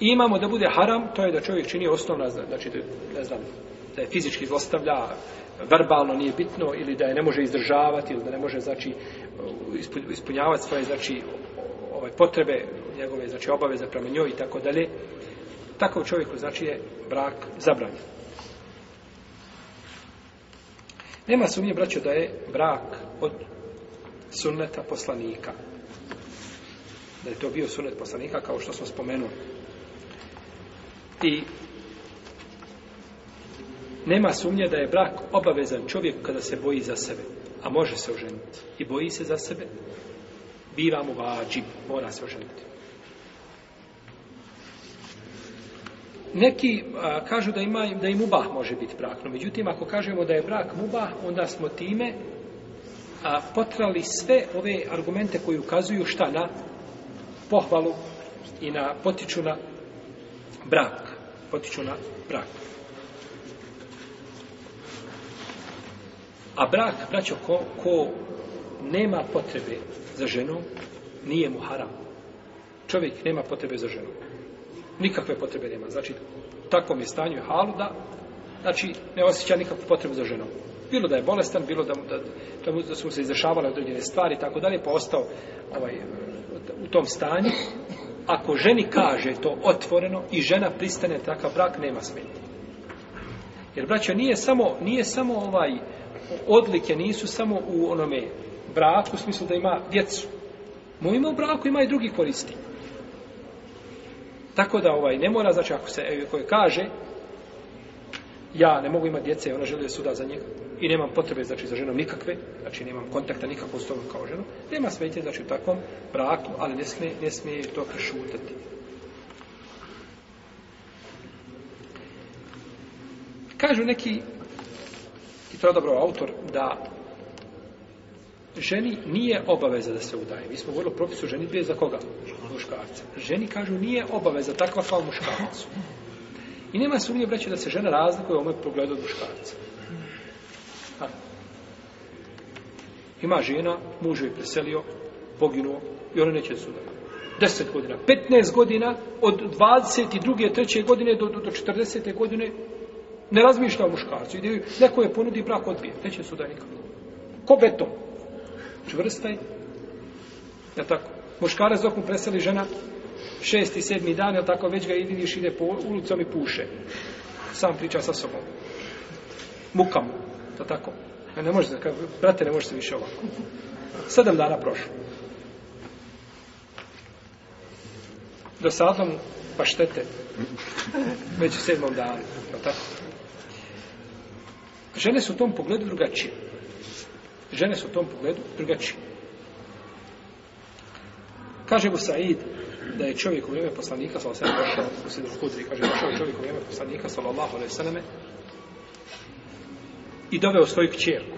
I imamo da bude haram, to je da čovjek čini osnovna, znači da, ne znam, da je fizički zlostavlja, verbalno nije bitno ili da je ne može izdržavati ili da ne može znači ispunjavati svoje znači ovaj potrebe njegove znači obaveze prema njoj i tako dalje takav čovjek znači je brak zabranjen Nema sumnje, braćo, da je brak od sunneta poslanika. Da je to bio sunnet poslanika, kao što smo spomenuli. I Nema sumnje da je brak obavezan čovjek kada se boji za sebe, a može se oženiti i boji se za sebe, biva mu vađib, mora se oženiti. Neki a, kažu da ima da i mubah može biti brak, no međutim ako kažemo da je brak mubah, onda smo time a, potrali sve ove argumente koji ukazuju šta na pohvalu i na potiču na brak, potiču na brak. A brak, braćo, ko, ko nema potrebe za ženu, nije mu haram. Čovjek nema potrebe za ženu. Nikakve potrebe nema. Znači, u takvom je stanju halu da, znači, ne osjeća nikakvu potrebu za ženom. Bilo da je bolestan, bilo da, da, da su mu se izrašavale određene stvari, tako dalje, pa ostao ovaj, u tom stanju. Ako ženi kaže to otvoreno i žena pristane takav brak, nema smetnje. Jer braćo nije samo nije samo ovaj uh, odlike nisu samo u onome braku, u smislu da ima djecu. Mojima u braku ima i drugi koristi. Tako da ovaj ne mora, znači ako se e, koje kaže ja ne mogu imati djece, ona želi suda za njega i nemam potrebe znači za ženom nikakve, znači nemam kontakta nikakvog s tom kao ženom, nema smetje znači u takvom braku, ali ne smije, ne smije to prešutati. Kažu neki i to je odabrao autor da ženi nije obaveza da se udaje. Mi smo govorili o propisu ženi dvije za koga? Muškarca. Ženi kažu nije obaveza takva kao muškarcu. I nema sumnje braće da se žena razlikuje u ovome pogledu od muškarca. Ha. Ima žena, muž je preselio, poginuo i ona neće suda. 10 godina, 15 godina, od 22. treće godine do, do, do 40. godine Ne razmišlja o muškarcu. Ide, neko je ponudi brak odbije. Neće su da nikako. Ko beton? Čvrsta je. Ja tako. Muškarac dok mu preseli žena šesti, sedmi dan, jel tako, već ga vidiš, ide po ulicom i puše. Sam priča sa sobom. Mukam. Da tako. A e, ne može, kao, brate, ne može se više ovako. Sedam dana prošlo. Do sadom pa štete. Već u sedmom danu. Jel tako? Žene su u tom pogledu drugačije. Žene su u tom pogledu drugačije. Kaže mu Said da je čovjek u vrijeme poslanika sallallahu alejhi ve sellem došao u sedru hudri, kaže došao čovjek u vrijeme poslanika sallallahu alejhi ve selleme i doveo svoju kćerku.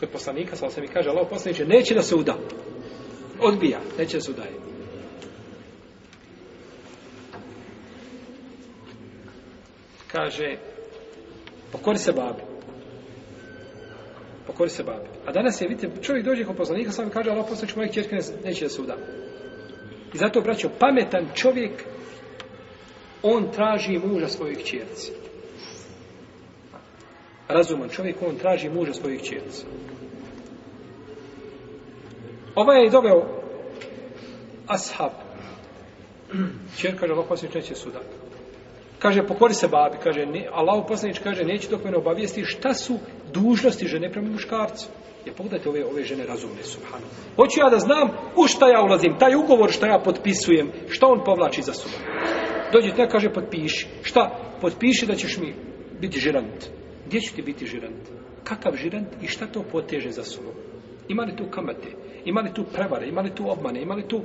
Kod poslanika sallallahu alejhi kaže: "Allah poslanice, neće da se uda." Odbija, neće da se udaje. Kaže: "Pokori se babi." pokori se babi. A danas je, vidite, čovjek dođe kod poslanika, sam kaže, Allah poslanik, moja kjerka ne, neće da se uda. I zato, braćo, pametan čovjek, on traži muža svojih kjerci. Razuman čovjek, on traži muža svojih kjerci. Ova je doveo ashab. Kjerka, kaže, Allah poslanik, neće da se uda. Kaže, pokori se babi, kaže, ne, Allah poslanič kaže, neće dok me ne obavijesti šta su dužnosti žene prema muškarcu. Jer pogledajte ove, ove žene razumne, subhanu. Hoću ja da znam u šta ja ulazim, taj ugovor što ja potpisujem, šta on povlači za sobom. Dođe te, kaže, potpiši. Šta? Potpiši da ćeš mi biti žirant. Gdje ću ti biti žirant? Kakav žirant i šta to poteže za sobom? Ima li tu kamate? Ima li tu kamate? imali tu prevare, imali tu obmane, imali tu, uh,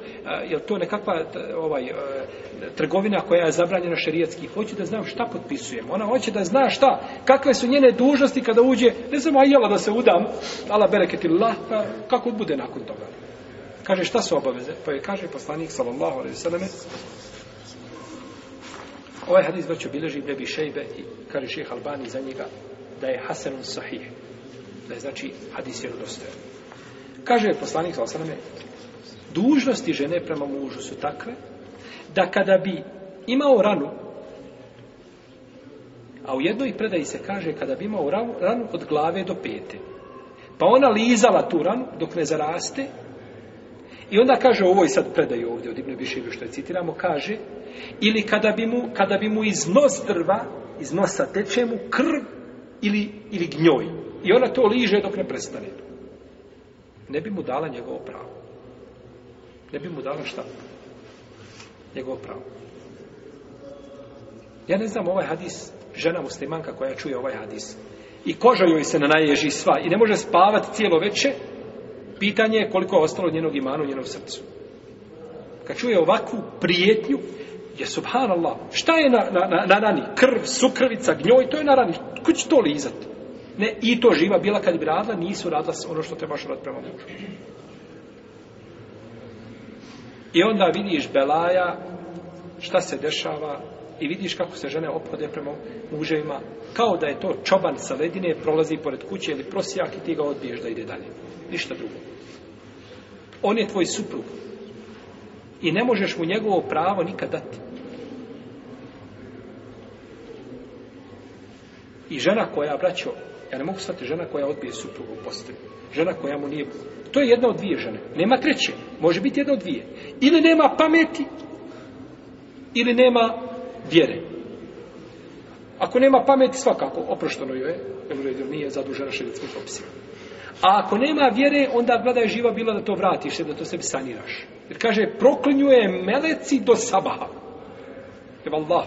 je to nekakva t, ovaj, uh, trgovina koja je zabranjena šerijetski, hoće da znam šta potpisujem, ona hoće da zna šta, kakve su njene dužnosti kada uđe, ne znam, a jela da se udam, ala bereketi lah, uh, pa kako bude nakon toga? Kaže, šta su obaveze? Pa je kaže poslanik, sallallahu alaihi sallame, ovaj hadis već obileži Bebi Šejbe i kaže šeha Albani za njega da je Hasanun Sahih. Da je znači hadis je odostojen. Kaže je poslanik sa osaname, dužnosti žene prema mužu su takve, da kada bi imao ranu, a u jednoj predaji se kaže kada bi imao ranu od glave do pete, pa ona lizala tu ranu dok ne zaraste, I onda kaže, ovo je sad predaj ovdje od Ibne Biševi, što je citiramo, kaže, ili kada bi mu, kada bi mu iz nos drva, iz nosa teče mu krv ili, ili gnjoj. I ona to liže dok ne prestane ne bi mu dala njegovo pravo. Ne bi mu dala šta? Njegovo pravo. Ja ne znam ovaj hadis, žena muslimanka koja čuje ovaj hadis. I koža joj se na naježi sva i ne može spavati cijelo veče. Pitanje je koliko je ostalo njenog imana u njenom srcu. Kad čuje ovakvu prijetnju, je subhanallah, šta je na, na, na, na, nani? Krv, sukrvica, gnjoj, to je na rani. Ko će to lizati? Ne, i to živa bila kad bi radila, nisu radila ono što trebaš raditi prema mužu. I onda vidiš Belaja, šta se dešava, i vidiš kako se žene opode prema muževima, kao da je to čoban sa ledine, prolazi pored kuće ili prosijak i ti ga odbiješ da ide dalje. Ništa drugo. On je tvoj suprug. I ne možeš mu njegovo pravo nikad dati. I žena koja, braćo, Ja ne mogu shvatiti žena koja odbije suprugu u postelju. Žena koja mu nije... To je jedna od dvije žene. Nema treće. Može biti jedna od dvije. Ili nema pameti, ili nema vjere. Ako nema pameti, svakako, oprošteno joj je. Jer uredio nije zadužena šedetskim propisima. A ako nema vjere, onda gleda je živa bila da to vratiš, da to sebi saniraš. Jer kaže, proklinjuje meleci do sabaha. Jer Allah,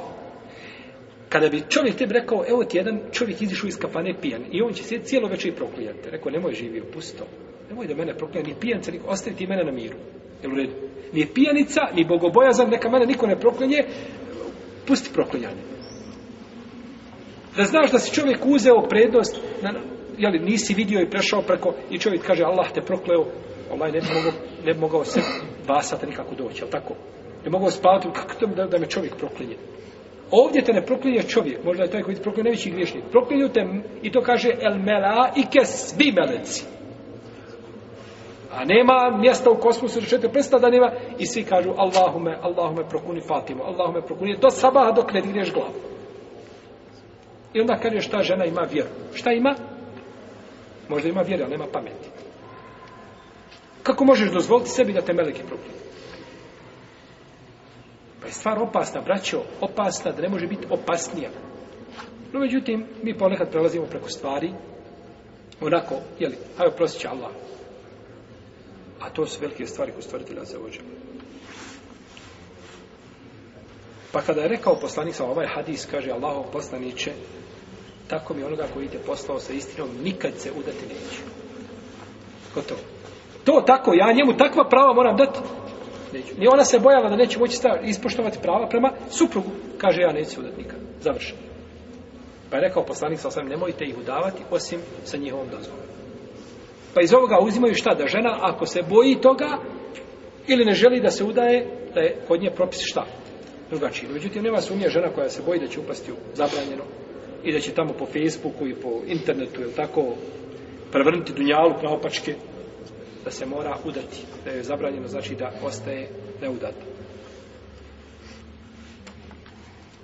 Kada bi čovjek tebi rekao, evo ti jedan čovjek izišao iz kafane pijan i on će se cijelo večer proklijati. Rekao, nemoj živio, pusto. Nemoj da mene proklija, ni pijanca, niko, ostavi ti mene na miru. Jel u redu? Ni pijanica, ni bogobojazan, neka mene niko ne proklinje, pusti proklijanje. Da znaš da si čovjek uzeo prednost, na, jeli, nisi vidio i prešao preko, i čovjek kaže, Allah te prokleo, onaj ne bi mogao, ne bi mogao se basati nikako doći, jel tako? Ne mogao spavati, kako to da, da me čovjek proklinje? Ovdje te ne proklinje čovjek, možda je taj koji ti proklinje najveći griješnik. Proklinju te, i to kaže, el mela i ke svi meleci. A nema mjesta u kosmosu, da ćete predstaviti da nema, i svi kažu, Allahume, Allahume, prokuni Fatimu, Allahume, prokuni, do sabaha dok ne digneš glavu. I onda kaže, šta žena ima vjeru? Šta ima? Možda ima vjeru, ali nema pameti. Kako možeš dozvoliti sebi da te meleki proklinje? Pa je stvar opasna, braćo, opasna, da ne može biti opasnija. No, međutim, mi ponekad prelazimo preko stvari, onako, jeli, hajde, prosjeća Allah. A to su velike stvari koje stvaritelja se ođe. Pa kada je rekao poslanik sa ovaj hadis, kaže Allaho poslaniće, tako mi onoga koji te poslao sa istinom, nikad se udati neće. Gotovo. To tako, ja njemu takva prava moram dati, neću. I ona se bojala da neće moći stav, ispoštovati prava prema suprugu. Kaže, ja neću udati nikad. Završeno. Pa je rekao poslanik sa osam, nemojte ih udavati osim sa njihovom dozvolom. Pa iz ovoga uzimaju šta da žena, ako se boji toga, ili ne želi da se udaje, da je kod nje propis šta? Drugačije. Međutim, nema sumnje žena koja se boji da će upasti u zabranjeno i da će tamo po Facebooku i po internetu, je tako, prevrnuti dunjalu, pravopačke, da se mora udati, da je zabranjeno znači da ostaje neudat.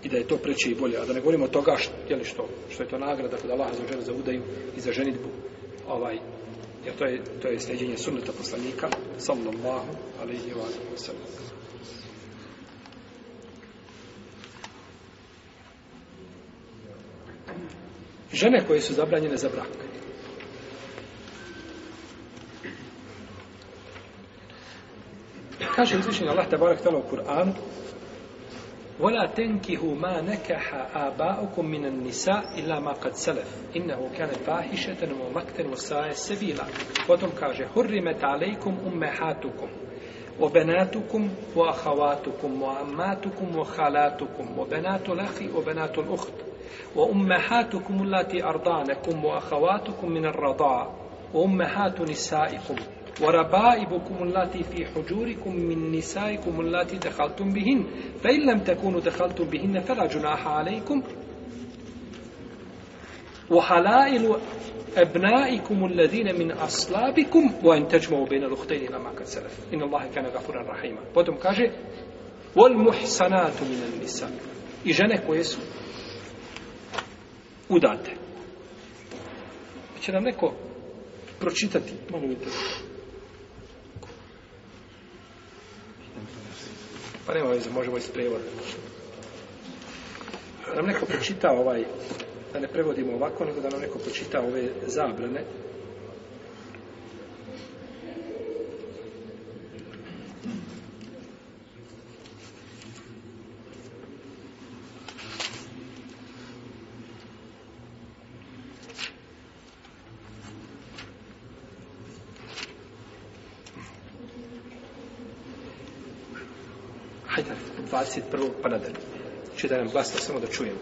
I da je to preće i bolje. A da ne govorimo toga što, jeli što, što je to nagrada kod Allaha za ženu za udaju i za ženitbu. Ovaj, jer to je, to je sljeđenje sunnata poslanika, sallallahu alaihi wa sallam. Žene koje su zabranjene za brak, Kaže uzvišenje Allah tabarak tala u Kur'anu وَلَا تَنْكِهُ مَا نَكَحَ آبَاؤُكُمْ مِنَ النِّسَاءِ إِلَّا مَا قَدْ سَلَفْ إِنَّهُ كَانَ فَاحِشَةً وَمَقْتًا وَسَاءَ سَبِيلًا Potom kaže حُرِّمَتْ عَلَيْكُمْ أُمَّهَاتُكُمْ وبناتكم وأخواتكم وعماتكم وخالاتكم وبنات الأخ وبنات الأخت وأمهاتكم التي أرضعنكم وأخواتكم من الرضاع وأمهات نسائكم وربائبكم اللاتي في حجوركم من نسائكم اللاتي دخلتم بهن فإن لم تكونوا دخلتم بهن فلا جناح عليكم وحلائل أبنائكم الذين من أصلابكم وأن تجمعوا بين الأختين لما قد سلف إن الله كان غفورا رحيما potom kaže والمحصنات من النساء i žene koje su udate nam neko pročitati Molim te. Pa nema veze, možemo iz prevoda. Da nam neko počita ovaj, da ne prevodimo ovako, nego da nam neko počita ove zabrane, prvog pa nadalje. Čitajem glasno samo da čujem.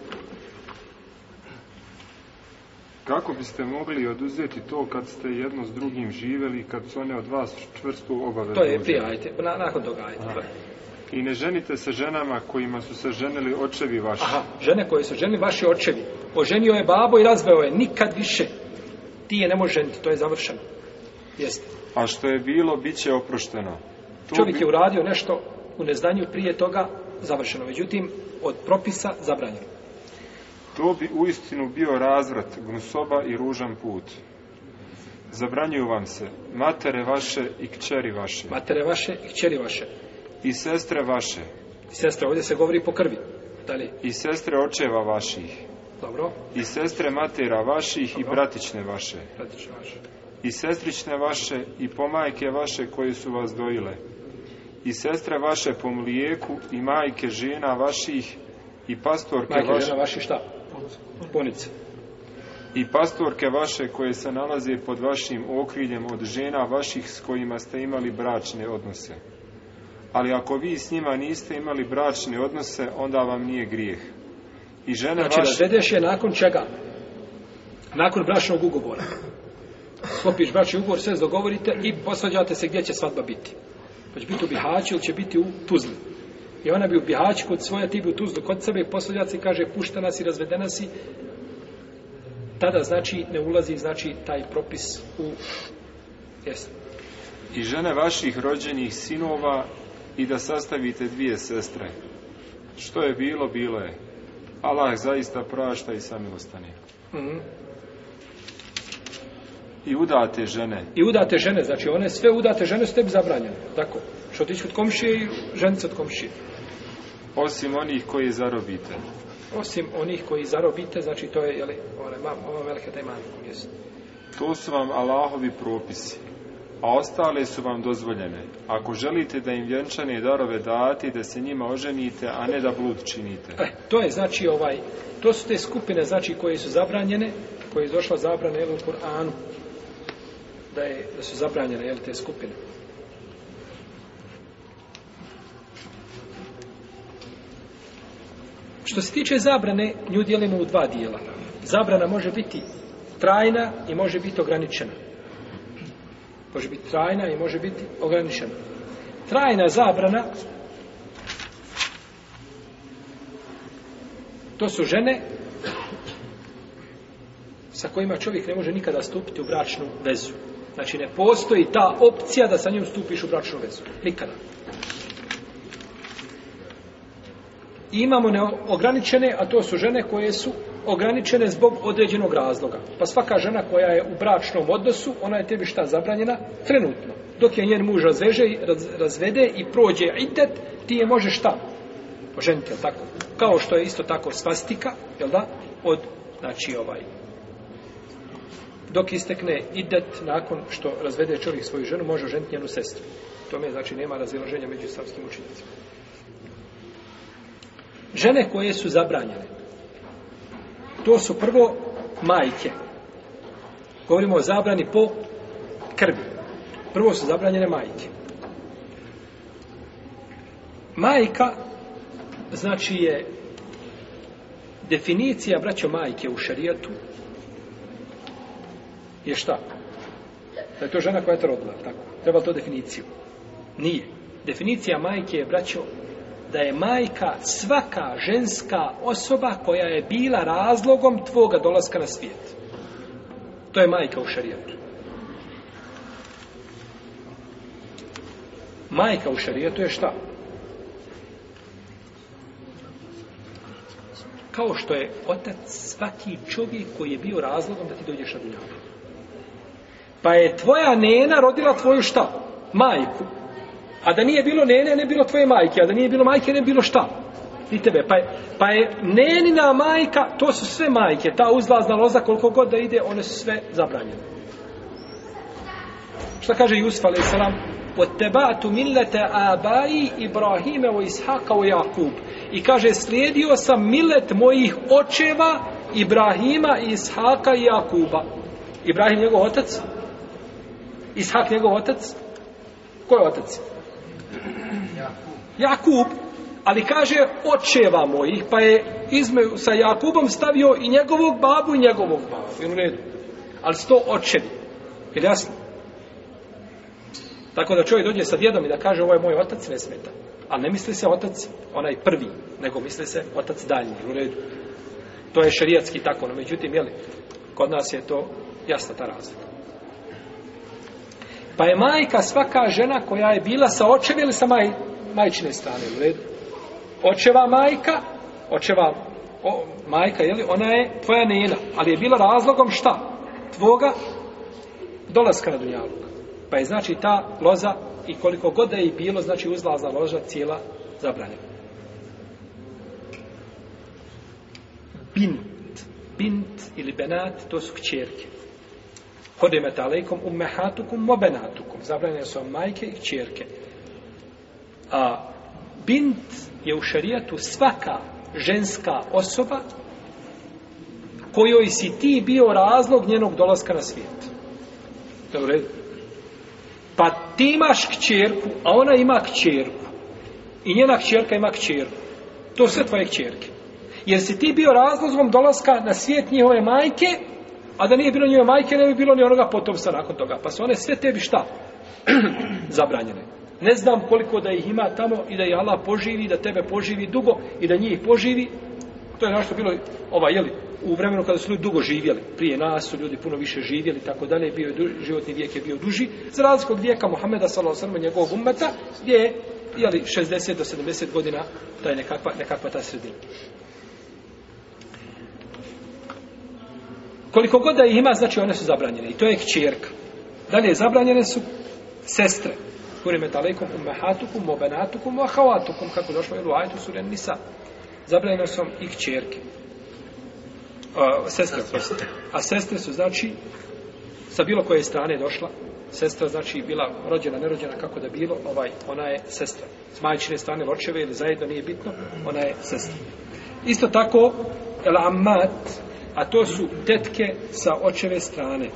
Kako biste mogli oduzeti to kad ste jedno s drugim živeli, kad su one od vas čvrstu obave To je, prijavajte, na, nakon toga, ajte. I ne ženite se ženama kojima su se ženili očevi vaši. Aha, žene koje su ženili vaši očevi. Oženio je babo i razveo je, nikad više. Ti je ne može ženiti, to je završeno. Jeste. A što je bilo, bit će oprošteno. Tu Čovjek bi... je uradio nešto u neznanju prije toga, završeno. Međutim, od propisa zabranjeno. To bi u istinu bio razvrat, gnusoba i ružan put. Zabranjuju vam se matere vaše i kćeri vaše. Matere vaše i kćeri vaše. I sestre vaše. I sestre, ovdje se govori po krvi. Dalje. I sestre očeva vaših. Dobro. I sestre matera vaših Dobro. i bratične vaše. Bratične vaše. I sestrične vaše i pomajke vaše koje su vas dojile. Dobro i sestre vaše po mlijeku i majke žena vaših i pastorke majke vaše... Majke žena vaše šta? Punice. I pastorke vaše koje se nalaze pod vašim okriljem od žena vaših s kojima ste imali bračne odnose. Ali ako vi s njima niste imali bračne odnose, onda vam nije grijeh. I žene znači, vaše... Znači, je nakon čega? Nakon bračnog ugovora. Skopiš bračni ugovor, sve dogovorite i posvađate se gdje će svatba biti pa će biti u Bihaću ili će biti u Tuzli. I ona bi u Bihaću kod svoja, ti bi u Tuzlu kod sebe, poslovljaci kaže, pušta nas i razvedena si, tada znači ne ulazi znači taj propis u jest. I žene vaših rođenih sinova i da sastavite dvije sestre. Što je bilo, bilo je. Allah zaista prašta i samilostanje. Mhm. Mm I udate žene. I udate žene, znači one sve udate žene su tebi zabranjene. Tako, što ti od komšije i ženice od komšije. Osim onih koji zarobite. Osim onih koji zarobite, znači to je, jeli, ove, ova velika taj manjka, To su vam Allahovi propisi, a ostale su vam dozvoljene. Ako želite da im vjenčane darove dati, da se njima oženite, a ne da blud činite. E, to je, znači, ovaj, to su te skupine, znači, koje su zabranjene, koje je došla zabrane u Kur'anu da je da su zabranjene jel, te skupine. Što se tiče zabrane, nju dijelimo u dva dijela. Zabrana može biti trajna i može biti ograničena. Može biti trajna i može biti ograničena. Trajna zabrana to su žene sa kojima čovjek ne može nikada stupiti u bračnu vezu. Znači, ne postoji ta opcija da sa njim stupiš u bračnu vezu. Nikada. Imamo neograničene, a to su žene koje su ograničene zbog određenog razloga. Pa svaka žena koja je u bračnom odnosu, ona je tebi šta zabranjena? Trenutno. Dok je njen muž razveže, raz, razvede i prođe itet, ti je možeš šta? Poženiti, tako? Kao što je isto tako svastika, jel da? Od, znači, ovaj, dok istekne idet nakon što razvede čovjek svoju ženu, može ženiti njenu sestru. Tome znači nema razilaženja među islamskim učinjacima. Žene koje su zabranjene, to su prvo majke. Govorimo o zabrani po krvi. Prvo su zabranjene majke. Majka znači je definicija braćo majke u šarijatu je šta? Da je to žena koja je rodila, tako. Treba to definiciju. Nije. Definicija majke je, braćo, da je majka svaka ženska osoba koja je bila razlogom tvoga dolaska na svijet. To je majka u šarijetu. Majka u šarijetu je šta? Kao što je otac svaki čovjek koji je bio razlogom da ti dođeš na dunjavu. Pa je tvoja nena rodila tvoju šta? Majku. A da nije bilo nene, ne bilo tvoje majke. A da nije bilo majke, ne bilo šta? I tebe. Pa je, pa je nenina majka, to su sve majke. Ta uzlazna loza, koliko god da ide, one su sve zabranjene. Šta kaže Jusuf, ali sram? Otebatu millete abai Ibrahime o Ishaka o Jakub. I kaže, slijedio sam millet mojih očeva Ibrahima, Ishaka i Jakuba. Ibrahim njegov otac, Ishak njegov otac? Ko je otac? Jakub. Ali kaže, očeva mojih, pa je izme, sa Jakubom stavio i njegovog babu i njegovog babu. Jel u redu? Ali sto očevi. Jel jasno? Tako da čovjek dođe sa djedom i da kaže, ovo je moj otac, ne smeta. A ne misli se otac onaj prvi, nego misli se otac dalji. Jel u redu? To je šerijatski tako, no međutim, jeli, kod nas je to jasna ta razlika. Pa je majka svaka žena koja je bila sa očeve ili sa maj, majčine strane, u redu. Očeva majka, očeva o, majka, jeli, ona je tvoja nena, ali je bila razlogom šta? Tvoga dolaska na dunjavog. Pa je znači ta loza i koliko god da je bilo, znači uzlazna loža cijela zabranjena. Bint. Bint ili benat, to su kćerke. Hodimet alejkom ummehatukum wa banatukum. Zabranjene su vam majke i čerke. A bint je u šarijatu svaka ženska osoba kojoj si ti bio razlog njenog dolaska na svijet. Dobre. Pa ti imaš kćerku, a ona ima kćerku. I njena kćerka ima kćerku. To sve tvoje kćerke. Jer si ti bio razlogom dolaska na svijet njihove majke, A da nije bilo njoj majke, ne bi bilo ni onoga potomstva nakon toga. Pa su one sve tebi šta? Zabranjene. Ne znam koliko da ih ima tamo i da je Allah poživi, da tebe poživi dugo i da njih poživi. To je našto bilo ova, jeli, u vremenu kada su ljudi dugo živjeli. Prije nas su ljudi puno više živjeli, tako dalje. Bio je duži, životni vijek je bio duži. Za razliku od vijeka Muhammeda, salao srma, njegovog umeta, gdje je, jeli, 60 do 70 godina, to je nekakva, nekakva ta sredina. Koliko god da ih ima, znači one su zabranjene. I to je kćerka. Dalje, zabranjene su sestre. Kurime talekom ummehatukum, obenatukum, ahavatukum, kako došlo je u ajtu suren nisa. Zabranjene su i kćerke. A, sestre, prosite. A sestre su, znači, sa bilo koje strane došla, sestra znači bila rođena, nerođena, kako da bilo, ovaj, ona je sestra. S majčine strane ločeve ili zajedno nije bitno, ona je sestra. Isto tako, el ammat, a to su tetke sa očeve strane.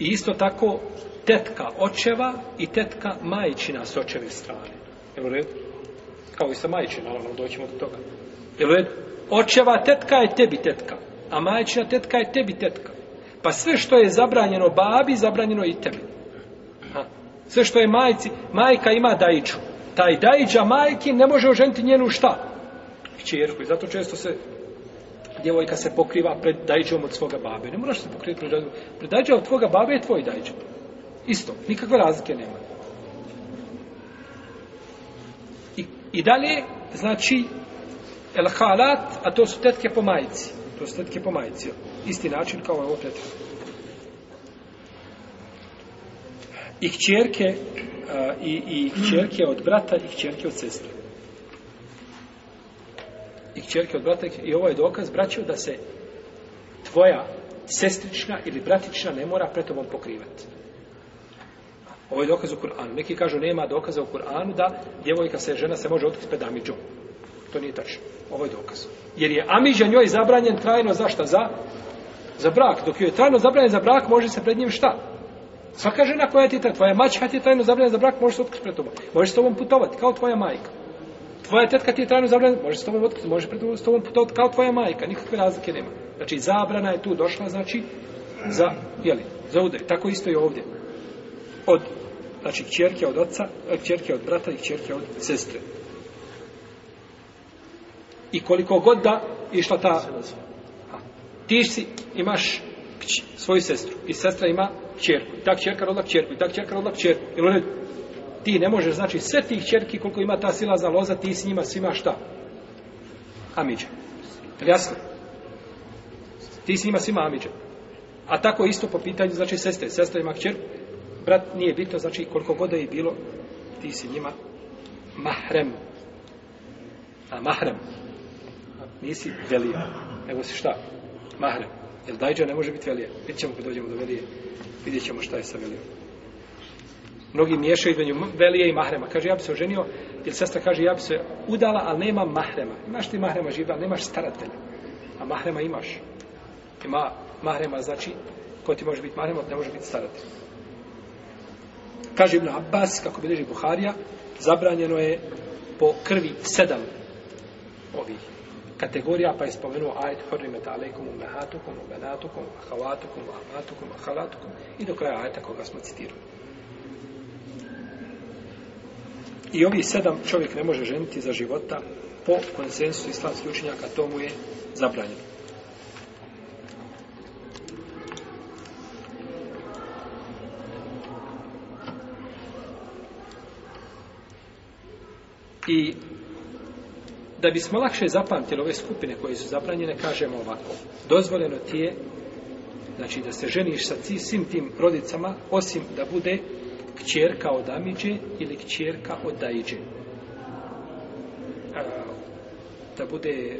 I isto tako tetka očeva i tetka majčina s očeve strane. Je li red? Kao i sa majčina, naravno, doćemo do toga. Je li red? Očeva tetka je tebi tetka, a majčina tetka je tebi tetka. Pa sve što je zabranjeno babi, zabranjeno i tebi. Ha. Sve što je majci, majka ima dajiću. Taj dajiđa majki ne može oženiti njenu šta? kćerku. I zato često se djevojka se pokriva pred dajđom od svoga babe. Ne moraš se pokriti pred dajđom. Pred dajđom od tvoga babe je tvoj dajđa. Isto, nikakve razlike nema. I, i dalje, znači, el halat, a to su tetke po majici. To su tetke po majici. Isti način kao ovo tetke. I kćerke, i, i kćerke od brata, i kćerke od sestre i kćerke od brata i ovo ovaj je dokaz braćo da se tvoja sestrična ili bratična ne mora pred tobom pokrivati. Ovo je dokaz u Kur'anu. Neki kažu nema dokaza u Kur'anu da djevojka se žena se može otkriti pred Amidžom. To nije tačno. Ovo je dokaz. Jer je Amidža njoj zabranjen trajno za šta? Za, za brak. Dok joj je trajno zabranjen za brak, može se pred njim šta? Svaka žena koja ti je tvoja mačka ti je trajno zabranjen za brak, može se otkriti pred tobom. Može s tobom putovati, kao tvoja majka tvoja tetka ti je trajno zabrana, može s tobom otkriti, može pred s tobom putovati kao tvoja majka, nikakve razlike nema. Znači, zabrana je tu došla, znači, za, jeli, za udaj. Tako isto je ovdje. Od, znači, čerke od oca, čerke e, od brata i čerke od sestre. I koliko god da išla ta... Ti si, imaš kći, svoju sestru i sestra ima čerku. I tak čerka rodila čerku, i tak čerka rodila čerku. Ili ti ne možeš, znači sve tih čerki koliko ima ta sila za loza, ti s njima svima šta? Amiđa. Jasno? Ti s njima svima amiđa. A tako isto po pitanju, znači sestre, sestra ima kćer, brat nije bitno, znači koliko god je bilo, ti si njima mahrem. A mahrem. Nisi velija, nego si šta? Mahrem. Jer dajđa ne može biti velija. Vidjet ćemo kad dođemo do velije, vidjet ćemo šta je sa velijom mnogi miješaju između velije i mahrema. Kaže, ja bi se oženio, ili sestra kaže, ja bi se udala, ali nema mahrema. Imaš ti mahrema živa, nemaš staratelja. A mahrema imaš. Ima mahrema, znači, ko ti može biti mahrema, ne može biti staratelj. Kaže Ibn Abbas, kako bileži Buharija, zabranjeno je po krvi sedam ovih kategorija, pa je spomenuo ajet hurrimet alaikum umehatukum, umenatukum, ahavatukum, ahmatukum, ahalatukum i do kraja ajeta koga smo citirali. I ovi sedam čovjek ne može ženiti za života po konsensu islamskih učenjaka, to mu je zabranjeno. I da bismo lakše zapamtili ove skupine koje su zabranjene, kažemo ovako. Dozvoljeno ti je znači da se ženiš sa svim tim rodicama, osim da bude kćerka od Amidže ili kćerka od Dajđe. Da bude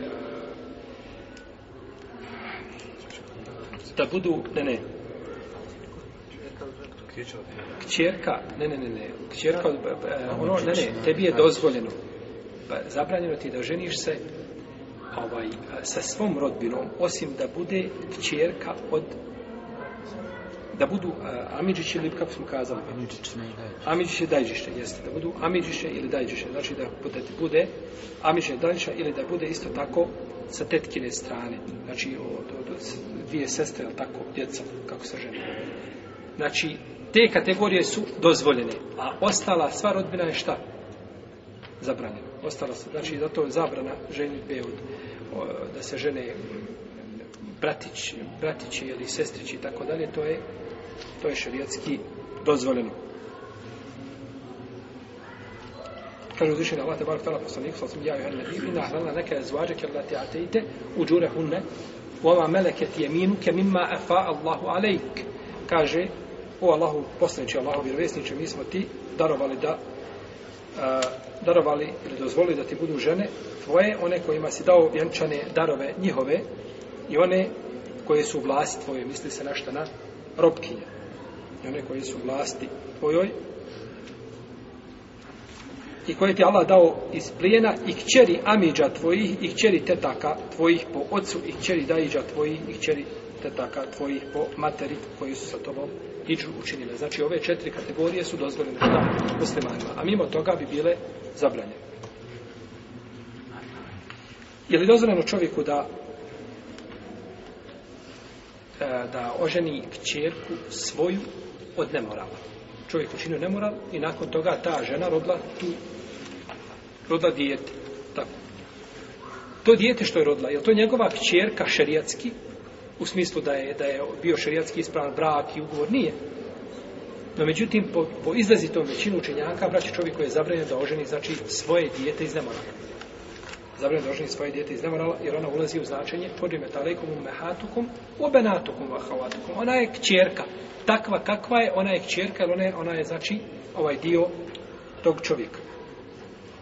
da budu, ne ne, kćerka, ne ne ne, ne. kćerka, ono, ono, ne ne, tebi je dozvoljeno, pa, zabranjeno ti da ženiš se ovaj, sa svom rodbinom, osim da bude kćerka od Dajđe da budu uh, Amidžić ili kako smo kazali? Amidžić ne dajžiš. Amidžić je dajžiše, jeste. Da budu Amidžić ili dajžiše. Znači da bude, da bude Amidžić dajžiša ili da bude isto tako sa tetkine strane. Znači o, o, o, dvije sestre, ali tako, djeca, kako se žene. Znači, te kategorije su dozvoljene, a ostala sva rodbina je šta? Zabranjena. Ostala su, znači, zato je zabrana ženi beud, o, da se žene bratić, bratići ili sestrići i tako dalje, to je to je šerijatski dozvoljeno. Kažu uzvišenje Allah te barak tala poslanik, sa osim jaju hrana bih, inna hrana neke zvađe ke lati atejte u džure hunne, u ova meleke ti jeminu ke mimma efa Allahu alejk. Kaže, o Allahu poslaniče, Allahu vjerovjesniče, mi smo ti darovali da a, darovali ili dozvolili da ti budu žene tvoje, one kojima si dao vjenčane darove njihove, i one koje su vlasti tvoje, misli se našta na robkinje, i one koje su vlasti tvojoj, i koje ti Allah dao iz plijena, i kćeri amiđa tvojih, i kćeri tetaka tvojih po ocu, i kćeri dajiđa tvojih, i kćeri tetaka tvojih po materi koji su sa tobom iđu učinile. Znači, ove četiri kategorije su dozvoljene šta muslimanima, a mimo toga bi bile zabranjene. Je li dozvoljeno čovjeku da E, da oženi kćerku svoju od nemorala. Čovjek učinio nemoral i nakon toga ta žena rodila tu rodila dijete. Tako. To dijete što je rodila, je to njegova kćerka šerijatski? U smislu da je, da je bio šerijatski ispravan brak i ugovor? Nije. No međutim, po, po izlazitom većinu učenjaka, braći čovjek je zabranjen da oženi znači, svoje dijete iz nemorala zabranjeno doženje svoje djete iz nemorala, jer ona ulazi u značenje podrime talekom mehatukom u obenatukom vahavatukom. Ona je kćerka. Takva kakva je, ona je kćerka, ona je, ona je znači, ovaj dio tog čovjeka.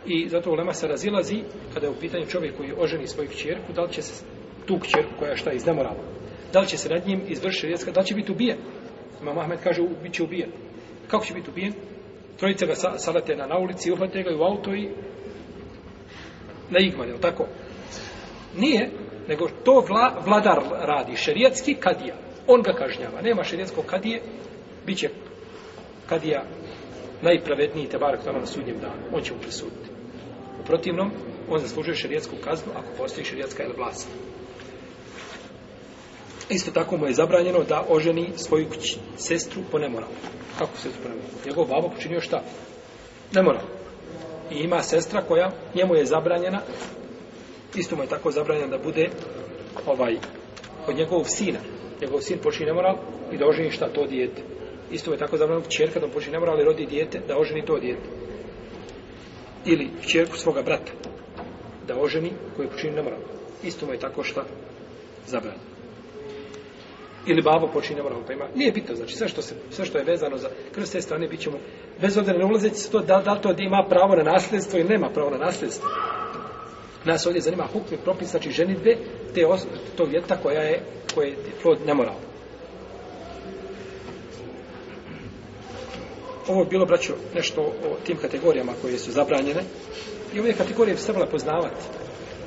I zato ulema se razilazi kada je u pitanju čovjek koji oženi svoju kćerku, da li će se tu kćerku koja šta iz nemorala, da li će se nad njim izvrši rijeska, da li će biti ubijen? Imam Ahmed kaže, u, bit će ubijen. Kako će biti ubijen? Trojice ga sa, salete na, na ulici, uhvate ga u auto i na igman, je tako? Nije, nego to vla, vladar radi, šerijatski kadija. On ga kažnjava. Nema šerijatskog kadije, bit će kadija najpravedniji te barak na sudnjem danu. On će mu presuditi. U protivnom, on zaslužuje šerijatsku kaznu ako postoji šerijatska ili vlast. Isto tako mu je zabranjeno da oženi svoju kući, sestru po nemoralu. Kako se to pravi? Njegov babo počinio šta? Nemoralno i ima sestra koja njemu je zabranjena isto mu je tako zabranjena da bude ovaj od njegovog sina njegov sin počini nemoral i da oženi šta to dijete isto mu je tako zabranjena čerka da počini nemoral i rodi dijete da oženi to dijete ili čerku svoga brata da oženi koji počini nemoral isto mu je tako šta zabranjeno ili babo počinje mrahu, pa ima, nije bitno, znači sve što, se, sve što je vezano za krst te strane, bit ćemo bez obzira ne ulazeći se to, da, da to ima pravo na nasljedstvo ili nema pravo na nasljedstvo. Nas ovdje zanima hukmi propis, znači ženitbe, te os, to vjeta koja je, koje je plod nemoralno. Ovo je bilo, braćo, nešto o tim kategorijama koje su zabranjene. I ove kategorije bi se trebala poznavati.